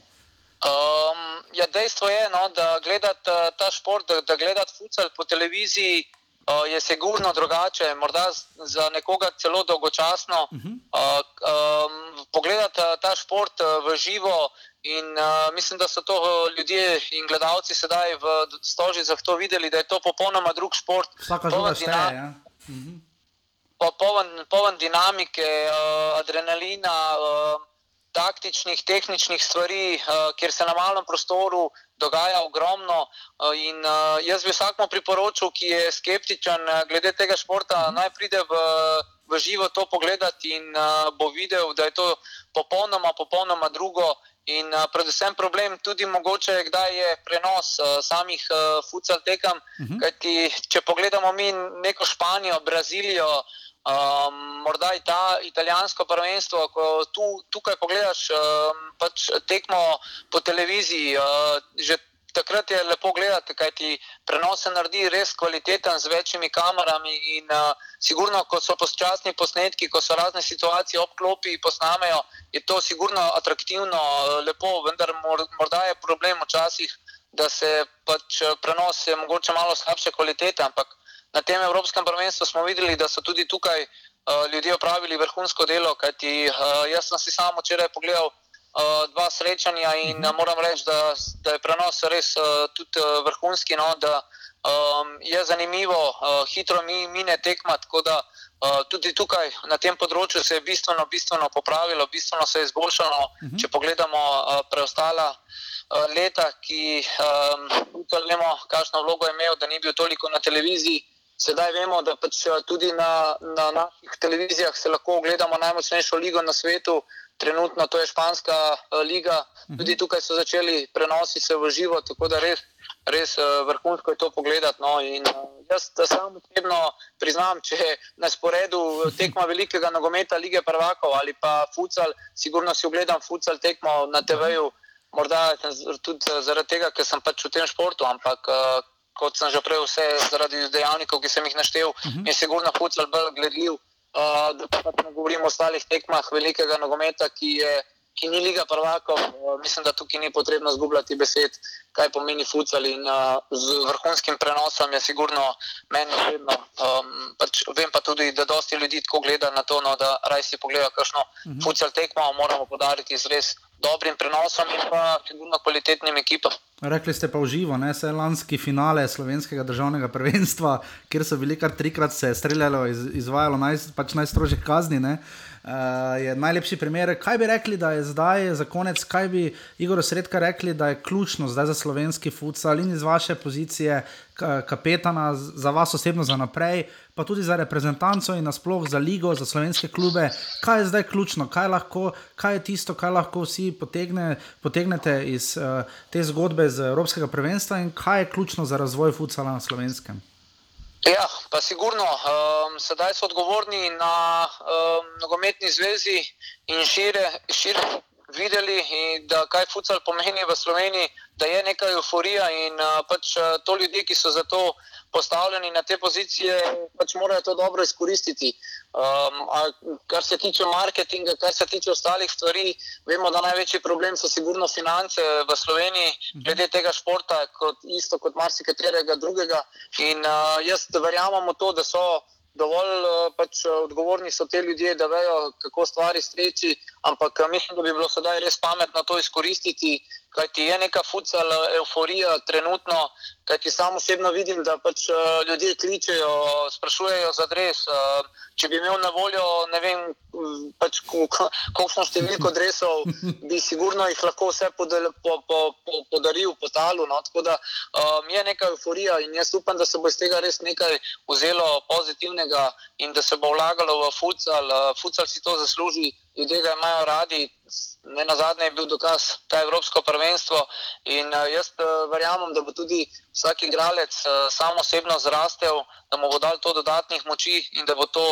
Um, ja, dejstvo je, no, da gledati uh, ta šport, da, da gledati futsal po televiziji. Uh, je sigurno drugače, morda za nekoga celo dolgočasno. Uh -huh. uh, um, pogledati uh, ta šport uh, v živo, in uh, mislim, da so to ljudje in gledalci sedaj v stoži za to videli, da je to popolnoma drug šport. Vsaka živa šteje. Ja. Uh -huh poln, poln dinamike, uh, adrenalina, uh, taktičnih, tehničnih stvari, uh, kjer se na malem prostoru dogaja ogromno. Uh, in, uh, jaz bi vsakmu priporočil, ki je skeptičen glede tega športa, -hmm. naj pride v, v živo to pogledati in bo videl, da je to popolnoma, popolnoma drugo. In uh, predvsem problem tudi mogoče, kdaj je prenos uh, samih uh, futsal tekem. Uh -huh. Kajti, če pogledamo mi neko Španijo, Brazilijo, uh, Um, morda je ta italijansko prvenstvo, ko tu, tukaj pogledaš um, pač tekmo po televiziji, uh, že takrat je lepo gledati, kaj ti prenos se naredi res kvaliteten z večjimi kamerami in uh, sigurno, ko so počasni posnetki, ko so razne situacije obklopi in posnamejo, je to sigurno atraktivno, uh, lepo, vendar mor, morda je problem včasih, da se pač prenos je mogoče malo slabše kvalitete, ampak na tem Evropskem prvenstvu smo videli, da so tudi tukaj uh, ljudje opravili vrhunsko delo. Kajti, uh, jaz sem si samo včeraj pogledal uh, dva srečanja in uh, moram reči, da, da je prenos res uh, tudi uh, vrhunski. No, da, um, je zanimivo, uh, hitro mi mine tekma. Uh, tudi tukaj na tem področju se je bistveno, bistveno popravilo, bistveno se je izboljšalo. Uh -huh. Če pogledamo uh, preostala uh, leta, ki um, vemo, kakšno vlogo je imel, da ni bil toliko na televiziji. Sedaj vemo, da pač eh, tudi na, na naših televizijah se lahko ogledamo najmočnejšo ligo na svetu, trenutno to je Španska uh, liga. Mhm. Tudi tukaj so začeli prenosi se v živo, tako da res, res uh, vrhunsko je to pogledati. No. In, jaz sam osebno priznam, če na sporedu tekma velikega nogometa lige prvakov ali pa futsal, sigurno si ogledam futsal tekmo na TV-ju, morda tudi zaradi tega, ker sem pač v tem športu, ampak. Kot sem že prej, vse zaradi dejavnikov, ki sem jih naštel, uh -huh. in sigurno futsal bolj gledljiv. Uh, da pa ne govorimo o ostalih tekmah velikega nogometa, ki, je, ki ni liga prvakov. Uh, mislim, da tukaj ni potrebno zgubljati besed, kaj pomeni futsal. In uh, z vrhunskim prenosom je sigurno meni vredno. Um, pač vem pa tudi, da dosti ljudi tako gleda na to, no, da raj si pogleda, kakšno uh -huh. futsal tekmo moramo podariti z res dobrim prenosom in pa sigurno kvalitetnim ekipam. Rekli ste pa v živo, ne se lanski finale slovenskega državnega prvenstva, kjer so bili kar trikrat se streljalo, iz, izvajalo naj, pač najstrožje kazni. Ne? Uh, je najlepši primer. Kaj bi rekli, da je zdaj za konec, kaj bi Igor Sredka rekli, da je ključno zdaj za slovenski futsal in iz vaše pozicije kapetana, za vas osebno za naprej, pa tudi za reprezentanco in nasploh za ligo, za slovenske klube. Kaj je zdaj ključno, kaj, lahko, kaj je tisto, kar lahko vsi potegne, potegnete iz uh, te zgodbe z Evropskega prvenstva in kaj je ključno za razvoj futsala na slovenskem? Ja, pa sigurno. Um, sedaj so odgovorni na um, nogometni zvezi in šire, šire videli, da kaj futsal pomeni v Sloveniji, da je neka euforija in uh, pač uh, to ljudje, ki so za to postavljeni na te pozicije, pač morajo to dobro izkoristiti. Um, kar se tiče marketinga, kar se tiče ostalih stvari, vemo, da največji problem so sigurno finance v Sloveniji, mhm. glede tega športa, kot, isto kot marsikaterega drugega. In uh, jaz verjamem v to, da so dovolj pač, odgovorni so te ljudje, da vejo, kako stvari streči, ampak mislim, da bi bilo sedaj res pametno to izkoristiti kajti je neka futsal euforija trenutno, kajti sam osebno vidim, da pač uh, ljudje kličejo, sprašujejo za adres. Uh, če bi imel na voljo, ne vem, pač, koliko številko adresov, bi sigurno jih lahko vse podel, po, po, po, podaril po talu. No? Tako da um, je neka euforija in jaz upam, da se bo iz tega res nekaj vzelo pozitivnega in da se bo vlagalo v futsal. Uh, futsal si to zasluži ljudje ga imajo radi. Ne na zadnje je bil dokaz ta Evropsko prvenstvo in uh, jaz uh, verjamem, da bo tudi vsak igralec uh, sam osebno zrastel, da mu bo dal to dodatnih moči in da bo to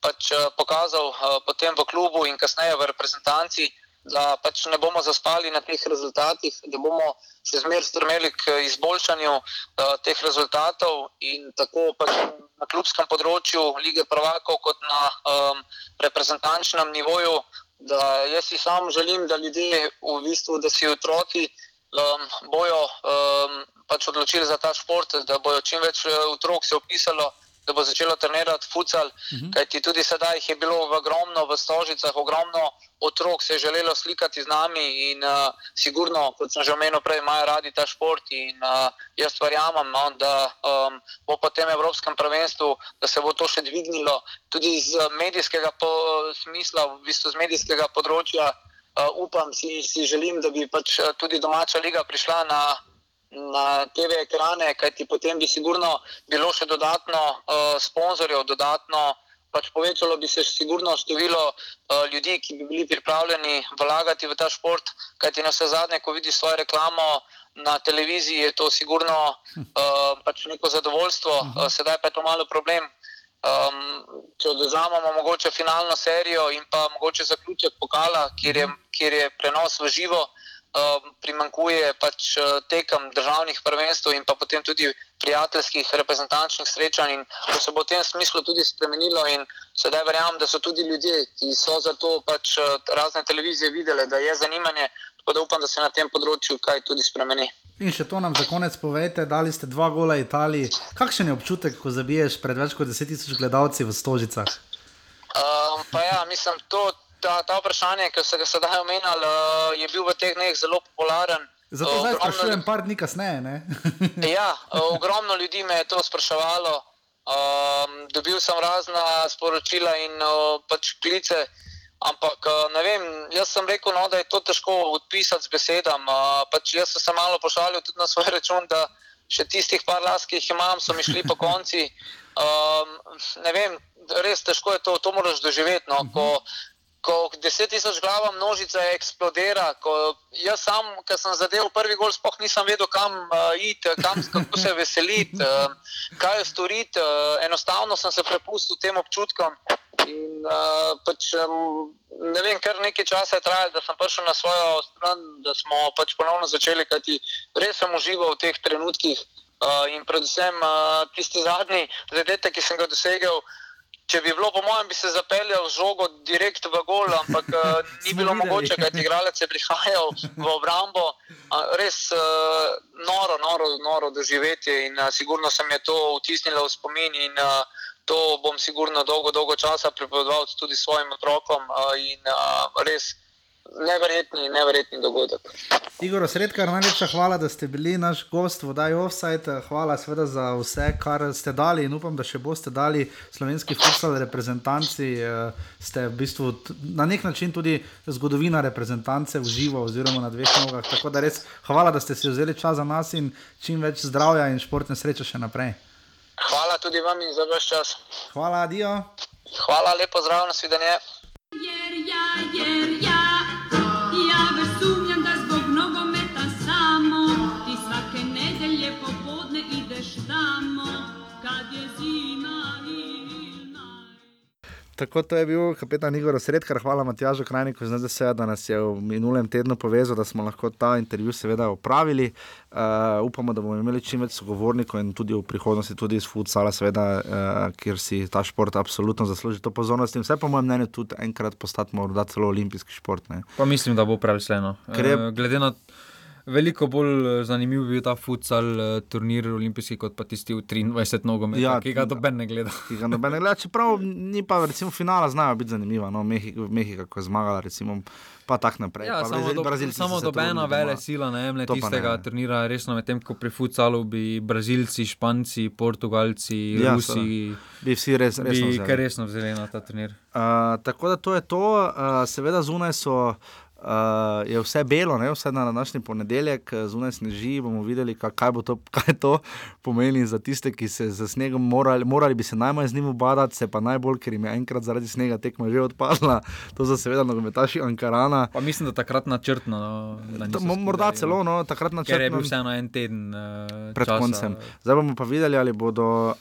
pač pokazal potem v klubu in kasneje v reprezentanci, da pač ne bomo zaspali na teh rezultatih, da bomo še zmeraj strmeli k izboljšanju uh, teh rezultatov in tako pač na klubskem področju lige prvakov kot na um, reprezentančnem nivoju. Da jaz si sam želim, da ljudje, v bistvu, da si otroci um, bojo um, pač odločili za ta šport, da bojo čim več otrok se opisalo da bo začelo trenirati futsal. Uh -huh. Kajti tudi sedaj je bilo v ogromno, v stožicah, ogromno otrok se je želelo slikati z nami in uh, sigurno, kot sem že omenil prej, imajo radi ta šport in uh, jaz verjamem, no, da um, bo po tem Evropskem prvenstvu, da se bo to še dvignilo tudi iz medijskega po, smisla, v bistvu z medijskega področja. Uh, upam si, si želim, da bi pač tudi domača liga prišla na na TV ekrane, kajti potem bi sigurno bilo še dodatno uh, sponzorjev, dodatno pač povečalo bi se sigurno število uh, ljudi, ki bi bili pripravljeni vlagati v ta šport, kajti na vse zadnje, ko vidiš svojo reklamo na televiziji, je to sigurno uh, pač neko zadovoljstvo, uh, sedaj pa je to malo problem. Um, če odvzamemo mogoče finalno serijo in pa mogoče zaključek pokala, kjer je, kjer je prenos v živo, Um, primankuje pač uh, tekem državnih prvenstv in pa potem tudi prijateljskih reprezentančnih srečanj. In to se bo v tem smislu tudi spremenilo. In sedaj verjamem, da so tudi ljudje, ki so za to pač uh, razne televizije videli, da je zanimanje. Tako da upam, da se na tem področju kaj tudi spremeni. In še to nam za konec povete, dali ste dva gola Italiji. Kakšen je občutek, ko zabiješ pred več kot 10.000 gledalci v Stožicah? Um, pa ja, mislim, to ta, ta vprašanje, ki ste ga sedaj omenjali, uh, je bil v teh dneh zelo popularen. Zato uh, zdaj sprašujem, par dni kasneje. ja, uh, ogromno ljudi me je to spraševalo. Um, dobil sem razna sporočila in uh, pač klice, ampak uh, ne vem, jaz sem rekel, no, da je to težko odpisati z besedami. Uh, pač jaz sem se malo pošalil tudi na svoj račun, da še tistih par las, ki jih imam, so mi šli po konci. Um, ne vem, res težko je to, to moraš doživeti. No, ko, ko deset tisoč glava množica eksplodira. Jaz sam, ki sem zadeval prvi gol, sploh nisem vedel, kam uh, iti, kam, kako se veseliti, uh, kaj storiti. Uh, enostavno sem se prepustil tem občutkom. In, uh, pač, um, ne vem, kar nekaj časa je trajalo, da sem prišel na svojo stran, da smo pač ponovno začeli, kajti res sem užival v teh trenutkih. Uh, in predvsem uh, tisti zadnji zadetek, ki sem ga dosegel, uh, Če bi bilo, po mojem, bi se zapeljal žogo direkt v gol, ampak uh, ni bilo mogoče, ker je igralec prihajal v obrambo. Uh, res uh, noro, noro, noro doživeti in uh, sigurno se mi je to vtisnilo v spomin in uh, to bom sigurno dolgo, dolgo časa pripovedoval tudi svojim otrokom uh, in uh, res neverjetni, neverjetni dogodek. Igor, sredka, najlepša hvala, da ste bili naš gost v Daj Offside. Hvala seveda za vse, kar ste dali in upam, da še boste dali slovenski futsal reprezentanci. Eh, ste v bistvu na nek način tudi zgodovina reprezentance v živo oziroma na dveh nogah. Tako da res hvala, da ste si vzeli čas za nas in čim več zdravja in športne sreče še naprej. Hvala tudi vam in za vaš čas. Hvala, Dio. Hvala, lepo zdrav, nasvidenje. Jer ja, jer ja. Ja Tako to je bil kapetan Igor Sredkar, hvala Matjažu Krajniku z NDS, da nas je v minulem tednu povezal, da smo lahko ta intervju seveda opravili. Uh, upamo, da bomo imeli čim več sogovornikov in tudi v prihodnosti tudi iz futsala, seveda, uh, kjer si ta šport absolutno zasluži to pozornost in vse po mojem mnenju tudi enkrat postati morda celo olimpijski šport. Ne. Pa mislim, da bo prav vseeno. Uh, glede na to, veliko bolj eh, zanimiv bil ta futsal uh, turnir olimpijski, kot pa tisti v 23 nogomet, ja, ki ga doben ne gleda. Ki ga doben ne gleda, čeprav ni pa, recimo, finala znajo biti zanimiva, no, Mehika, ko je zmagala, recimo pa tako naprej. Ja, samo do, samo dobena vele sila, ne vem, tistega ne. turnira, resno medtem, ko pri futsalu bi Brazilci, Španci, Portugalci, ja, Rusi. Bi vsi res, resno, bi resno vzeli na ta turnir. Uh, tako da to je to, uh, seveda zunaj so. Uh, je vse belo, ne? vse na današnji ponedeljek, eh, zunaj sneži, bomo videli, ka- kaj, bo to, kaj to pomeni za tiste, ki se z snegom morali, morali bi se najmanj z njim ubadati, se pa najbolj, ker jim je enkrat zaradi snega tekma že odpadla. To za seveda nogometaši Ankarana. Pa mislim, da takrat načrtno. no, Da To, morda skidali, celo, no. takrat na Ker je bil vseeno en teden uh, Pred časa. koncem. Zdaj bomo pa videli, ali bodo, uh,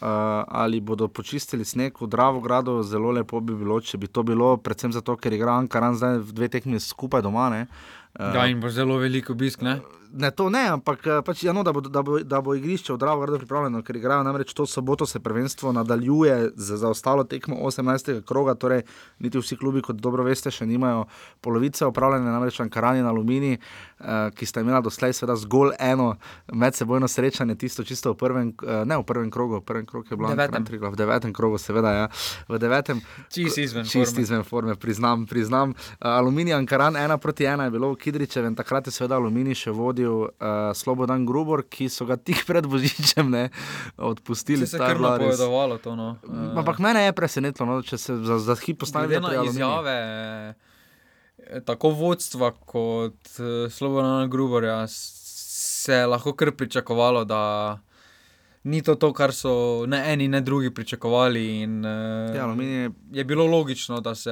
ali bodo počistili sneg v Dravogradu. Zelo lepo bi bilo, če bi to bilo, predvsem zato, ker igra Ankaran zdaj dve tekmi skupaj doma. Ne? Uh, Ja, in bo zelo veliko obisk, ne? Ne, to ne, ampak eh, pač, ja, no, da, bo, da, bo, da bo igrišče v Dravogradu pripravljeno, ker igrajo namreč to soboto, se prvenstvo nadaljuje za, za ostalo tekmo 18. kroga, torej niti vsi klubi, kot dobro veste, še nimajo polovice opravljene, namreč Ankaran in Alumini, eh, ki sta imela doslej seveda zgolj eno medsebojno srečanje, tisto čisto v prvem, eh, ne v prvem krogu, v prvem krogu je bilo Devetem. Triglav, v devetem krogu, seveda, ja, v devetem. Čisto izven Čist forme. izven forme, priznam. priznam. Uh, Aluminij Ankaran, ena proti ena je bilo v Kidričevem, takrat je seveda Aluminij še vodil uh, Slobodan Grubor, ki so ga tik pred Božičem ne, odpustili. Se je kar napovedovalo to. No. M, Ampak mene je presenetilo, no, če se za, za hip postavi na izjave eh, tako vodstva kot eh, Slobodana Gruborja se je lahko kar pričakovalo, da ni to to, kar so ne eni, ne drugi pričakovali. In, eh, Ja, Aluminij je je bilo logično, da se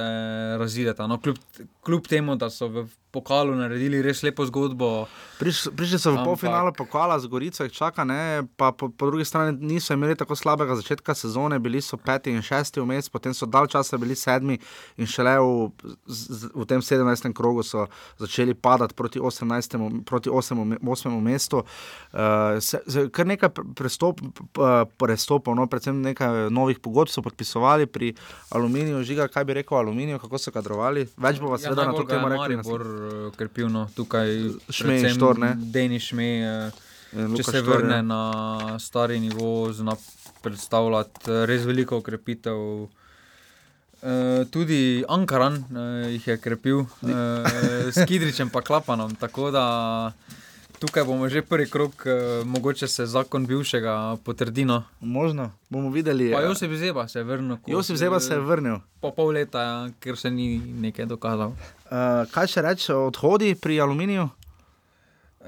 razideta. No, kljub, kljub temu, da so v pokalu naredili res lepo zgodbo. Priš, prišli so v Ampak- polfinale pokala z Gorico, jih čaka, ne, pa po, po drugi strani niso imeli tako slabega začetka sezone, bili so peti in šesti vmes, potem so dal časa bili sedmi in šele v, z, v tem 17. krogu so začeli padati proti 18. proti 8. 8. mestu. Uh, se, se, kar nekaj pre- prestop, p- prestopov, no, predvsem nekaj novih pogodb so podpisovali pri Aluminiju, žiga, kaj bi rekel Aluminiju, kako so kadrovali. Več bova seveda na to temo rekli. Maribor eh, krepil, no, tukaj Šmej Štor, ne? Deni Šme, eh, In če Luka se Štor, vrne ja. na stari nivo, zna predstavljati eh, res veliko ukrepitev. Uh, tudi Ankaran uh, jih je krepil, uh, s Kidričem pa Klapanom. Tako da tukaj bomo že prvi krok, uh, mogoče se zakon bivšega potrdi. No. Možno, bomo videli. Pa eh, Josip Zeba se je vrnil. Josip Zeba se je eh, vrnil. Po pol leta, ja, ker se ni nekaj dokazal. Uh, kaj še reči o odhodi pri aluminiju? Uh,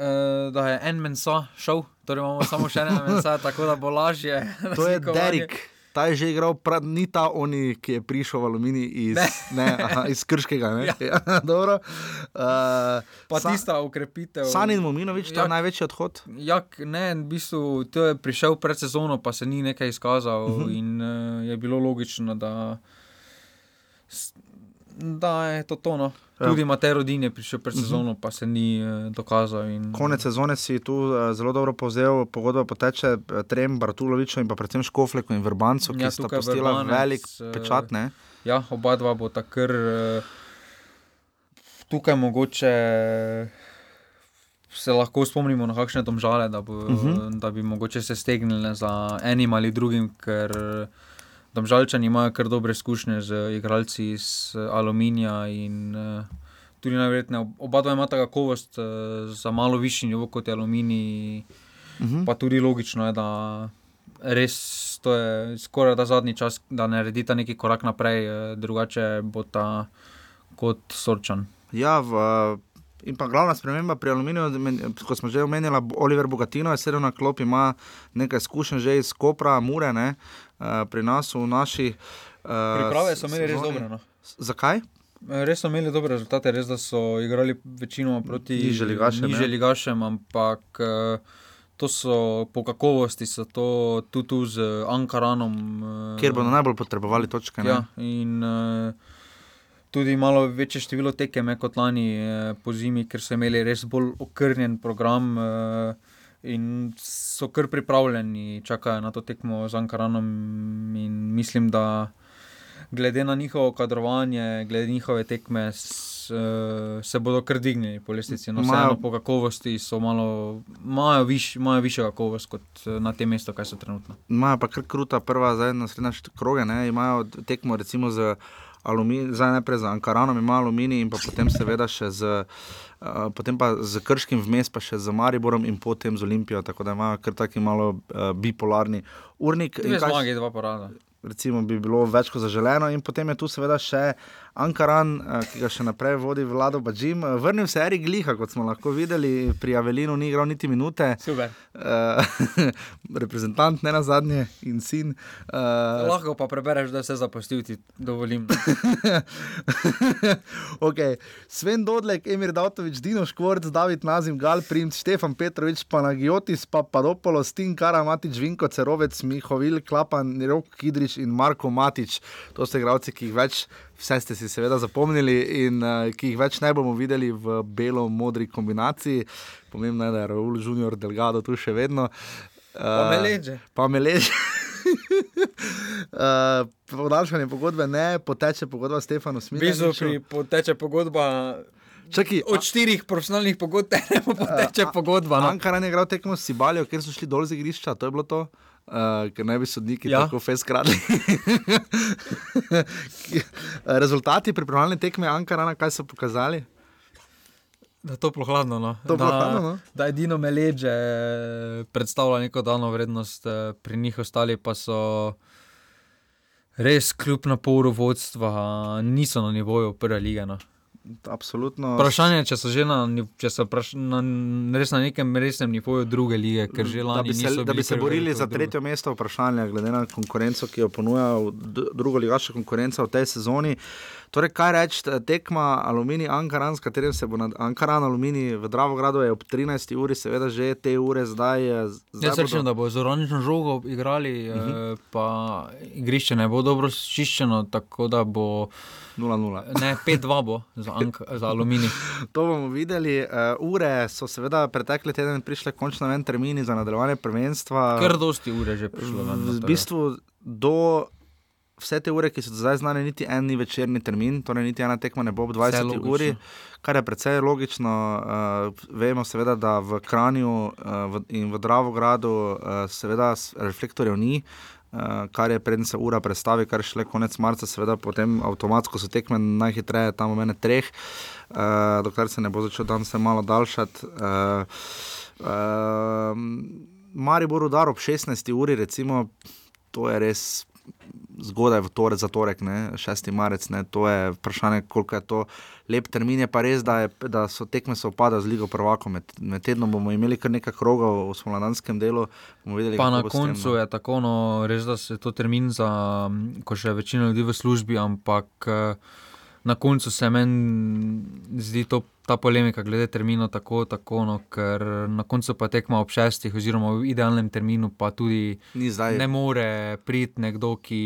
da je en mensa šel, torej imamo samo še enega mensa, tako da bo lažje. To je. Derek. Ta je že igral, prav, ni ta oni, ki je prišel v aluminij iz, Ne. ne, aha, iz Krškega. Ne? Ja. dobro. Uh, Pa tista ukrepitev. Sanin Mominovič, to je Jak- največji odhod. Jak, ne, v bistvu to je prišel pred sezono, pa se ni nekaj izkazal uh Mhm. -huh. in uh, je bilo logično, da, da je to tono. Ja. Tudi Matej Rodin je prišel pred sezono, pa se ni uh, dokazal. In, Konec sezone si tu uh, zelo dobro povzel, pogodba poteče eh, trem Bartuloviču in pa predvsem Škofleku in Vrbancu, ki Ja, sta postila Vrbanec, velik eh, pečat. Ne? Ja, oba dva bo takr. Uh, tukaj mogoče se lahko spomnimo na kakšne domžale, da, bo, uh Mhm. -huh. da bi mogoče se stegnili za enim ali drugim, ker domžalčani imajo kar dobre izkušnje z igralci iz eh, Aluminija in uh, tudi najverjetneje oba dva imata kakovost uh, za malo višji nivo kot je Aluminij. Uh -huh. Pa tudi logično je, da res to je skoraj da zadnji čas, da naredita neki korak naprej, drugače bo ta kot sorčan. Ja, v, in pa glavna sprememba pri aluminiju, kot smo že omenili, Oliver Bogatino je sedel na klop, ima nekaj izkušenj že iz Kopra, Mure, ne, pri nas v naši. eh, Priprave so imeli res dobre. No. Zakaj? Eh, Res so imeli dobre rezultate, res so igrali večinoma proti Nižje ligašem, ampak eh, to so po kakovosti, so to tudi tu z Ankaranom. eh, Kjer bodo najbolj potrebovali točke? ne? Ja, in tudi malo večje število tekem kot lani po zimi, ker so imeli res bolj okrnjen program. Uh, In so kar pripravljeni, čakajo na to tekmo z Ankaranom. In mislim, da glede na njihovo kadrovanje, glede njihove tekme, s, uh, se bodo kar dignili po lestvici. No, vseeno po kakovosti so malo, imajo, viš, imajo višjo kakovost kot eh, na tem mestu, kaj so trenutno. Imajo pa kar kruta prva, zdaj naslednja št- kroge, ne? imajo tekmo recimo z aluminijem, zdaj najprej z Ankaranom, ima aluminij in pa potem seveda še z. Uh, potem pa z Krškim vmes, pa še z Mariborom in potem z Olimpijo, tako da imajo kar taki malo uh, bipolarni urnik. Dve zmage, dva porada. recimo, bi bilo več kot zaželeno. In potem je tu seveda še Ankaran, uh, ki ga še naprej vodi Vlado Bažim. Uh, vrnil se je Erik Gliha, kot smo lahko videli, pri Avelinu ni igral niti minute. Super. Uh, reprezentant, ne na zadnje, in sin. Uh, Lahko pa prebereš, da se zapustil, ti dovolim. okay. Sven Dodlek, Emir Davotovič, Dino Škvorc, David Nazim, Gal Princ, Štefan Petrovič, Panagiotis, Papadopolo, Stin Kara, Matič, Vinko, Cerovec, Mihovil, Klapan, Rok Kidrič in Marko Matič. To so igralci, ki jih več, vse ste si seveda zapomnili in uh, ki jih več ne bomo videli v belo-modri kombinaciji. Pomembno je, da je Raul Junior Delgado tu še vedno. Uh, Pa me leže. Pa. Uh, Podaljšanje pogodbe ne, poteče pogodba Stefanu V bistvu Smithu. pri poteče pogodba. Čaki, Od štirih profesionalnih pogodb ne poteče pogodba. No. Ankaran je igral tekmo s Sibalijo, ker so šli dol z igrišča, to je bilo to. Uh, ker ne bi sodniki ja. Tako feskradli. Rezultati pripravljalne tekme Ankarana, kaj so pokazali? Da je toplo hladno. No. Toplo da, hladno, no. Da edino meleže predstavlja neko dano vrednost, eh, pri njih ostali pa so res kljub naporu vodstva, niso na nivoju prve lige. No. Absolutno. Vprašanje je, če so že na, če so praš, na, res na nekem resnem nivoju druge lige, ker že da lani bi se, da bi se borili za v drugo. tretje mesto, vprašanje, glede na konkurenco, ki jo ponuja v d- drugo ligaška konkurenca v tej sezoni. Torej, kaj reči, tekma Aluminij Ankaran, s katerim se bo Ankaran Aluminij v Dravogradu je ob 13. uri, seveda že te ure zdaj. eh, zdaj Jaz rečem, da bo z oranžno žogo igrali, uh Mhm. -huh. pa igrišče ne bo dobro čiščeno, tako da bo 0-0. ne 5-2 bo za, Ank, za aluminij. To bomo videli. Uh, ure so seveda pretekli teden prišle končno ven termini za nadaljevanje prvenstva. Kar dosti ure že prišlo. ven V bistvu do vse te ure, ki so zdaj znane, niti en ni večerni termin, torej niti ena tekma ne bo ob 20 logično. uri, kar je precej logično. Uh, vemo seveda, da v Kranju uh, in v Dravogradu uh, seveda reflektorjev ni. Uh, kar je prednja se ura predstavi, kar šele konec marca, seveda potem avtomatsko so tekme najhitreje, tam v mene treh, uh, dokler se ne bo začel dan se malo daljšati. Uh, uh, Maribor udar ob 16. uri, recimo, to je res zgodaj v torek, za torek, ne, 6. marec. Ne, to je vprašanje, koliko je to lep termin. Je pa res, da, je, da so tekme se opaдаjo z Ligo Prvako. Med, med tednom bomo imeli kar nekaj krogov v spomladanskem delu. Videli, Pa na s tem, koncu no. je tako, no, res da se to termin za, ko še je večina ljudi v službi, ampak eh, na koncu se meni zdi to, ta polemika glede termina tako, tako no, ker na koncu pa tekma ob šestih, oziroma v idealnem terminu, pa tudi ne more priti nekdo, ki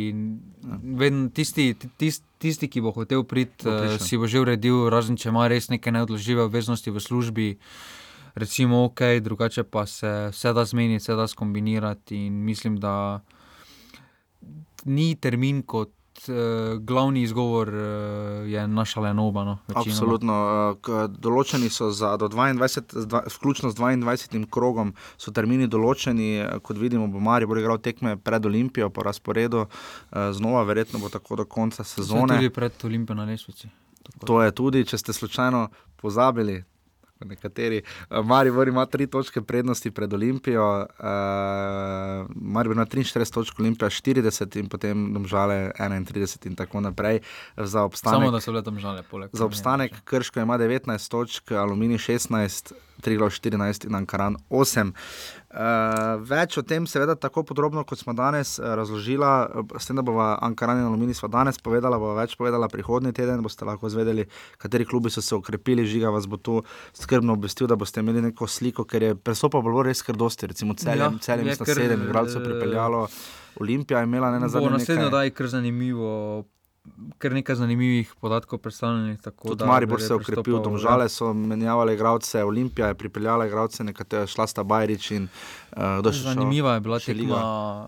vedno, tisti, tisti, tisti, ki bo hotel priti, Bo prišel. si bo že uredil, razen če ima res neke neodložljive obveznosti v službi. Recimo, ok, drugače pa se vse da zmeniti, vse da skombinirati. In mislim, da ni termin kot uh, glavni izgovor, uh, je naša Lenoba. No, večinoma. Absolutno. eh, k- Določeni so za do 22, z dva- vključno z 22. krogom, so termini določeni. eh, Kot vidimo, bo Maribor igral tekme pred Olimpijo po razporedu, eh, znova, verjetno bo tako do konca sezone. Tudi pred Olimpijo na Lesvici. To je tudi, če ste slučajno pozabili. Nekateri. Maribor ima tri točke prednosti pred Olimpijo, uh, Maribor ima 43 točk, Olimpija 40 in potem domžale 31 in tako naprej za obstanek. Samo da so bile tam žale. Poleg Za obstanek Krško ima 19 točk, Aluminij 16, Triglav 14 in Ankaran 8. Uh, več o tem, seveda, tako podrobno, kot smo danes uh, razložili, s tem, da bova Ankaran in Aluminij sva danes povedala, bo več povedala prihodnji teden, boste lahko izvedeli, kateri klubi so se ukrepili, žiga vas bo tu skrbno obvestil, da boste imeli neko sliko, ker je presopa bilo res kar dosti, recimo celem, Ja, ja, celem je sta sedem igralcev eh, pripeljalo, Olimpija je imela ne na Bo zadnje naslednjo daj kar zanimivo. Kar nekaj zanimivih podatkov predstavljenih. Tudi Maribor se je ukrepil, domžale so menjavale igralce, Olimpija je pripeljala igralce, nekatere šla sta Bajrič in uh, še šel? Zanimiva je bila Še tekma,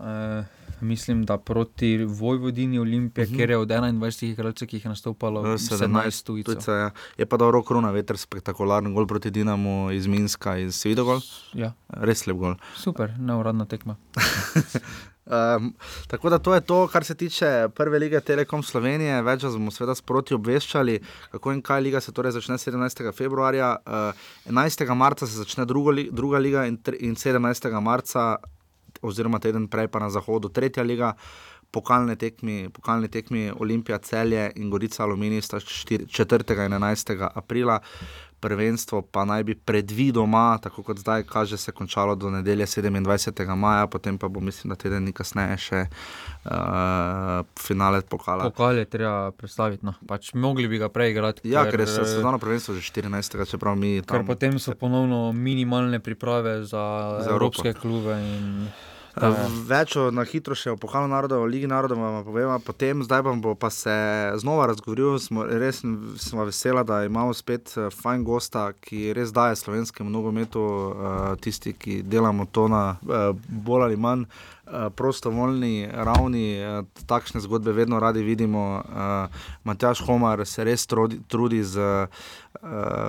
eh, mislim, da proti Vojvodini Olimpije, uh -huh. kjer je od 21 igralcev, ki jih je nastopalo, Eh, 17 tujcev. tujcev, ja. Je pa dobro, korona veter, spektakularen gol proti Dinamu iz Minska, iz Vidogol, Ja, res lep gol. super, neuradna tekma. Um, tako da to je to, kar se tiče prve lige Telekom Slovenije. Več vas bomo seveda sproti obveščali, kako in kaj liga se torej začne 17. februarja. Uh, 11. marca se začne drugo, druga liga in, in 17. marca, oziroma teden prej pa na zahodu tretja liga. pokalne tekmi, pokalne tekmi Olimpija, Celje in Gorica Aluminij sta 4. in 11. aprila. Prvenstvo pa naj bi predvidoma, tako kot zdaj kaže, se končalo do nedelje 27. maja, potem pa bo, mislim, da teden dni kasneje še uh, finale pokala. Pokal je treba predstaviti. No. Pač mogli bi ga preigrati. Ja, ker je se sezona prvenstva že 14. čeprav mi Ker tam. potem so ponovno minimalne priprave za, Za za Evropo. evropske klube. In, Uh, več o na hitro še o pokalu narodov, o Ligi narodov vam povem, potem zdaj vam bo pa se znova razgovoril. Smo, res sem vesela, da imamo spet uh, fajn gosta, ki res daje slovenskemu nogometu, uh, tisti, ki delamo to na uh, bolj ali manj uh, prostovoljni ravni. Uh, takšne zgodbe vedno radi vidimo. Uh, Matjaš Homar se res trudi, trudi z uh,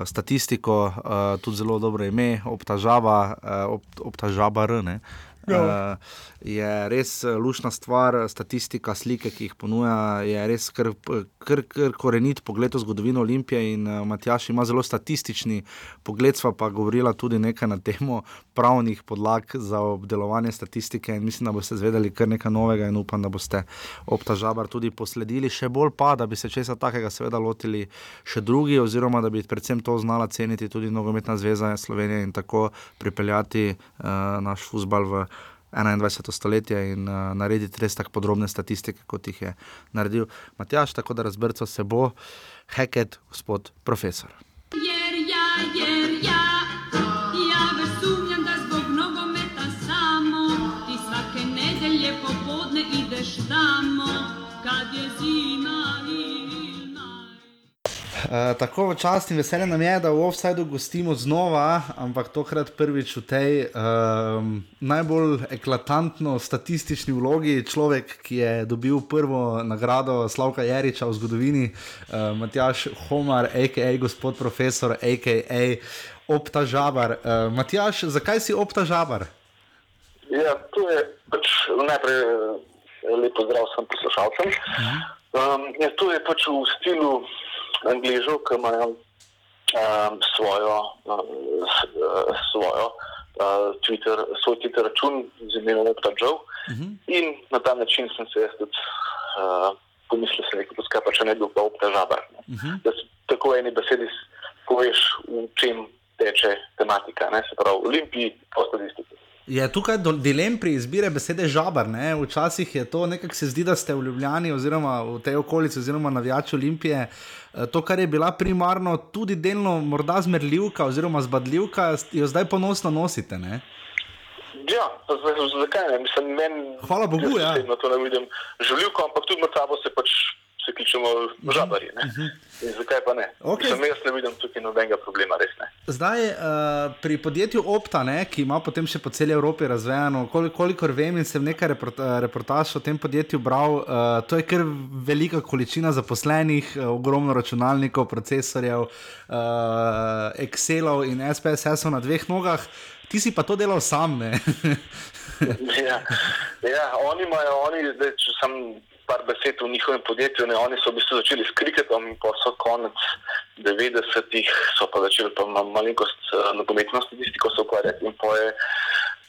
statistiko, uh, tudi zelo dobro ime, obtažava, uh, ob, obtažava R. Ne? Uh, No. Uh, je res eh, lušna stvar, statistika, slike, ki jih ponuja, je res kar, kar, kar korenit pogled v zgodovino Olimpije. In uh, Matjaš ima zelo statistični pogled, sva pa govorila tudi nekaj na temo pravnih podlag za obdelovanje statistike. In mislim, da boste zvedeli kar nekaj novega in upam, da boste obtažabar tudi posledili. Še bolj pa, da bi se česa takega seveda lotili še drugi, oziroma da bi predvsem to znala ceniti tudi Nogometna zveza Slovenije in tako pripeljati uh, naš futbal v. 21. stoletje in uh, narediti res tako podrobne statistike, kot jih je naredil Matjaš, tako da razbrco se bo, heket, gospod profesor. Jer ja, jer Uh, tako v čast in veselje nam je, da v offsajdu gostimo znova, ampak tokrat prvič v tej um, najbolj eklatantno statistični vlogi. Človek, ki je dobil prvo nagrado Slavka Jariča v zgodovini, uh, Matjaš Homar, a.k.a. gospod profesor, a.k.a. Optažabar. Uh, Matjaš, zakaj si optažabar? Ja, to je pač najprej eh, lepo zdrav vsem poslušalcem. Um, ja, to je pač v stilu Angležov, ki imajo um, svojo, um, eh, svojo uh, Twitter, svoj Twitter račun z imenom Optažov. In na ta način sem se jaz tudi uh, pomislil, da se nekaj poskapa, če ne bi pa Optažabar. ne. Da s- tako v eni besedi poveš, v čem teče tematika, ne? se pravi, Olimpiji, po statistiki. Je tukaj dilem pri izbiri besede žabar. Ne? Včasih je to nekako se zdi, da ste v Ljubljani oziroma v tej okolici oziroma navijači Olimpije. eh, To, kar je bila primarno tudi delno morda zmerljivka oziroma zbadljivka, jo zdaj ponosno nosite. Ne? Ja, zakaj ne? Mislim, meni. Hvala Bogu, jaz ja. osebno to ne vidim življenko, ampak tudi med sabo se pač se kličemo žabari. Ne? In zakaj pa ne? Mhm, Okej. Mislim, jaz ne vidim tukaj nobenega problema, res ne. Zdaj uh, pri podjetju Opta, ne, ki ima potem še po celi Evropi razvejano, kol, kolikor vem in sem nekaj report, reportaž o tem podjetju bral, uh, to je kar velika količina zaposlenih, uh, ogromno računalnikov, procesorjev, uh, Excelov in SPSS-ov na dveh nogah. Ti si pa to delal sam? Ja, ja oni imajo, oni, zdaj, če sem par besed v njihovem podjetju, ne, oni so v bistvu začeli s kriketom, pa so konec 90-ih, so pa začeli pa ma- malenkost uh, nogometno statistiko se ukvarjati. In po je,